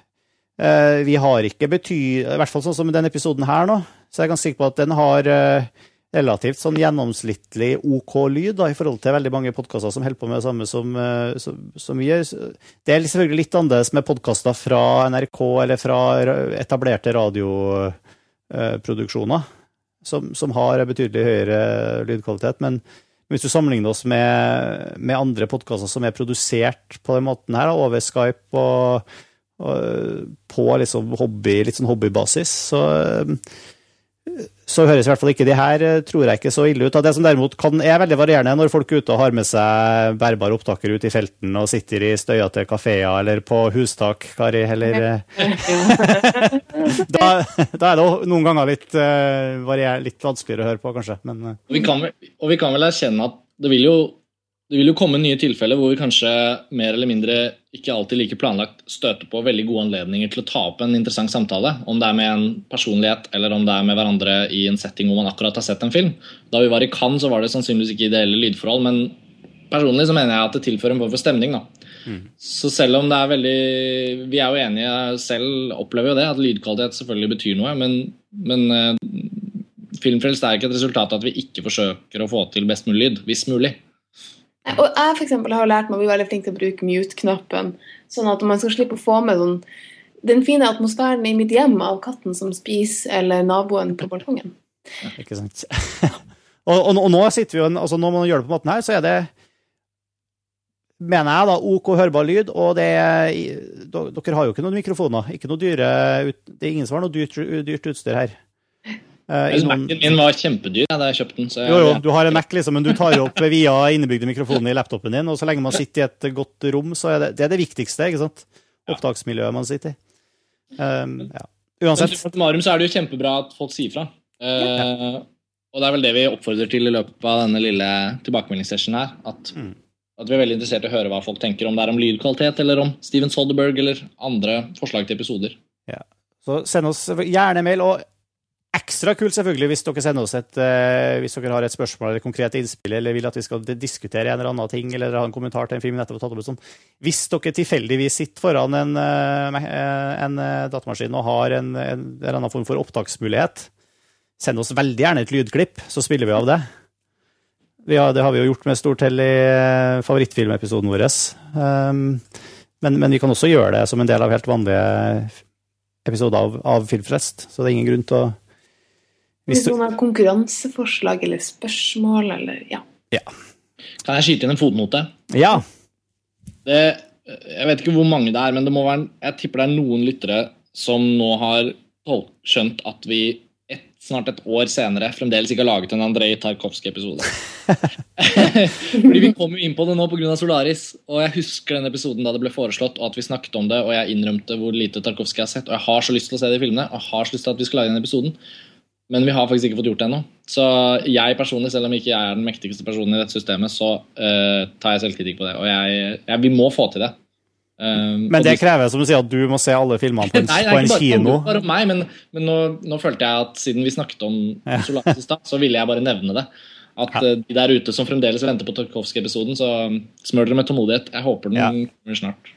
vi har ikke bety... I hvert fall sånn som denne episoden her nå, så jeg er ganske sikker på at den har eh, relativt sånn gjennomsnittlig OK lyd da, i forhold til veldig mange podkaster som holder på med det samme som, eh, som, som vi gjør. Det er selvfølgelig litt annerledes med podkaster fra NRK eller fra etablerte radioproduksjoner, som, som har betydelig høyere lydkvalitet. men hvis du sammenligner oss med, med andre podkaster som er produsert på den måten her, over Skype og på liksom hobby, litt sånn hobbybasis, så, så høres i hvert fall ikke de her, tror jeg, ikke så ille ut. Det som derimot kan, er veldig varierende når folk er ute og har med seg bærbare opptakere ute i felten og sitter i støyete kafeer eller på hustak, Kari, eller da, da er det noen ganger litt, eh, varier, litt vanskeligere å høre på, kanskje. Men, eh, Og vi, kan vel, og vi kan vel erkjenne at det vil jo det vil jo komme nye tilfeller hvor vi kanskje mer eller mindre ikke alltid like planlagt støter på veldig gode anledninger til å ta opp en interessant samtale. Om det er med en personlighet eller om det er med hverandre i en setting hvor man akkurat har sett en film. Da vi var i Cannes, så var det sannsynligvis ikke ideelle lydforhold, men personlig så mener jeg at det tilfører en form for stemning. da. Så selv om det er veldig Vi er jo enige selv, opplever jo det, at lydkvalitet selvfølgelig betyr noe, men, men eh, Filmfrelst er ikke et resultat av at vi ikke forsøker å få til best mulig lyd, hvis mulig. Og jeg for eksempel, har lært meg å bli veldig flink til å bruke mute-knappen, sånn at man skal slippe å få med sånn, den fine atmosfæren i mitt hjem av katten som spiser, eller naboen på balkongen. Ikke sant. og, og, og nå sitter vi jo, altså når man gjør det på måten her, så er det mener jeg da, OK hørbar lyd, og det er, dere har jo ikke noen mikrofoner, ikke noe dyre, det er ingen som har noe dyrt, dyrt utstyr her. Noen- Mac-en min var kjempedyr ja, da jeg kjøpte den. Så jeg, Jo, jo, du har en Mac, liksom, men du tar opp via innebygde mikrofoner i laptopen din, og så lenge man sitter i et godt rom, så er det det, er det viktigste, ikke sant? Opptaksmiljøet man sitter i. Um, ja. Men Uansett. summa summarum så er det jo kjempebra at folk sier fra. Eh, og det er vel det vi oppfordrer til i løpet av denne lille tilbakemeldingssessionen her. At, at vi er veldig interessert i å høre hva folk tenker, om det er om lydkvalitet eller om Steven Soderberg eller andre forslag til episoder. Ja. Så send oss gjerne mail, og ekstra kult selvfølgelig hvis dere sender oss et eh, hvis dere har et spørsmål eller konkret innspill, eller vil at vi skal diskutere en eller annen ting, eller ha en kommentar til en film nettopp tatt opp. Sånn. Hvis dere tilfeldigvis sitter foran en, eh, eh, en datamaskin og har en, en, eller annen form for opptaksmulighet, send oss veldig gjerne et lydklipp, så spiller vi av det. Ja, det har vi jo gjort med stort hell i favorittfilmepisoden vår. Um, men, men vi kan også gjøre det som en del av helt vanlige episoder av, av Filmfrest, så det er ingen grunn til å Hvis du, noen har konkurranseforslag eller spørsmål eller ja. Kan jeg skyte inn en fotnote? Ja. Det, jeg vet ikke hvor mange det er, men det må være, jeg tipper det er noen lyttere som nå har skjønt at vi et, snart et år senere fremdeles ikke har laget en Andrej Tarkovskij-episode. Fordi Vi kom jo inn på det nå pga. Solaris, og jeg husker den episoden da det ble foreslått, og at vi snakket om det, og jeg innrømte hvor lite Tarkovskij har sett, og jeg har så lyst til å se de filmene, og jeg har så lyst til at vi skal lage den episoden. Men vi har faktisk ikke fått gjort det ennå. Så jeg personlig, selv om ikke jeg er den mektigste personen i dette systemet, så uh, tar jeg selvkritikk på det. Og jeg, jeg, vi må få til det. Um, Men det krever som du sier, at du må se alle filmene på en, Nei, det på er en ikke bare, kino. Nei, bare meg, men, men nå, nå følte jeg at siden vi snakket om. Solaris i stad, så ville jeg bare nevne det. At Ja. eh, de der ute som fremdeles venter på Tarkovskij-episoden, så smør dere med tålmodighet. Jeg håper den Ja. kommer snart.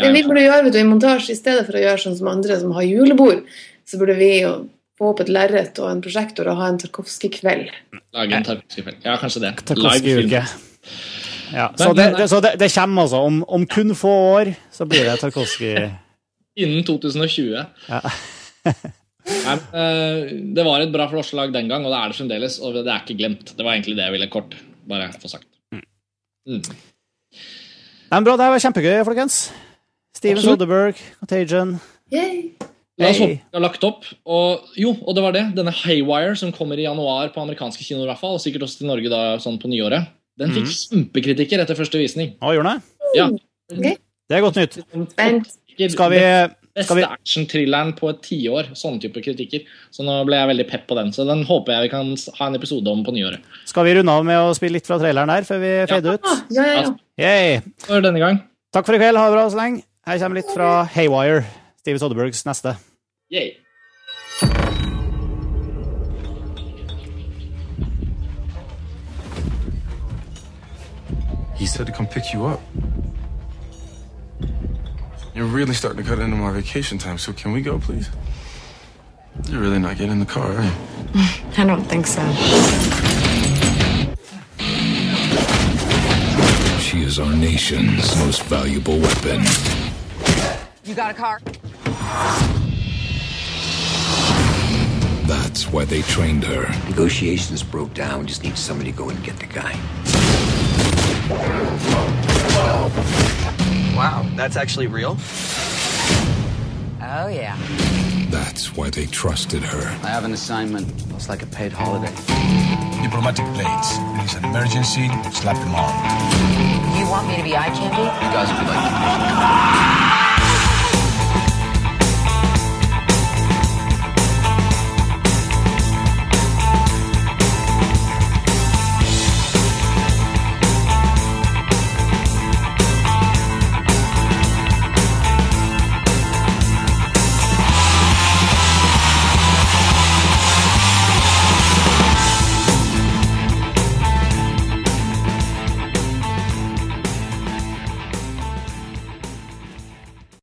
Det vi burde gjøre vet du, i montasje, i stedet for å gjøre sånn som andre som har julebord, så burde vi jo få opp et lerret og en prosjektor og ha en Tarkovskij-kveld. Lage en Tarkovskij-kveld. Ja, kanskje det. Tarkovskij-uke. Ja, så det, det, så det, det kommer altså. Om, om kun få år så blir det Tarkovskij. Innen 2020. Ja. Nei, men, eh, det var et bra forslag den gang, og det er det fremdeles. Og det er ikke glemt. Det var egentlig det jeg ville kort bare få sagt. Mm. Nei, men bra, det var kjempegøy, folkens. Steven Absolutt. Soderberg, Contagion. Yay! La oss håpe vi har lagt opp. Og jo, og det var det. Denne Haywire, som kommer i januar på amerikanske kinoer, i hvert fall, og sikkert også til Norge da sånn på nyåret, den fikk kjempekritikker etter første visning. Å, gjorde den? Ja. okay. Det er godt nytt. Skal vi, Beste skal vi actionthrilleren på et tiår. Sånne type kritikker. Så nå ble jeg veldig pepp på den. Så den håper jeg vi kan ha en episode om på nyåret. Skal vi runde av med å spille litt fra traileren der, før vi fader ut? Ja, ja, ja. Yay. For denne gang. Takk for i kveld, ha det bra så lenge. Her kommer litt fra Haywire, Steven Soderbergs neste. Yay. He said to come pick you up. You're really starting to cut into my vacation time, so can we go, please? You're really not getting in the car, are you? I don't think so. She is our nation's most valuable weapon. You got a car? That's why they trained her. Negotiations broke down. We just need somebody to go and get the guy. Wow, that's actually real? Oh, yeah. That's why they trusted her. I have an assignment. It's like a paid holiday. Diplomatic plates. There is an emergency. Slap them on. You want me to be eye candy? You guys would be like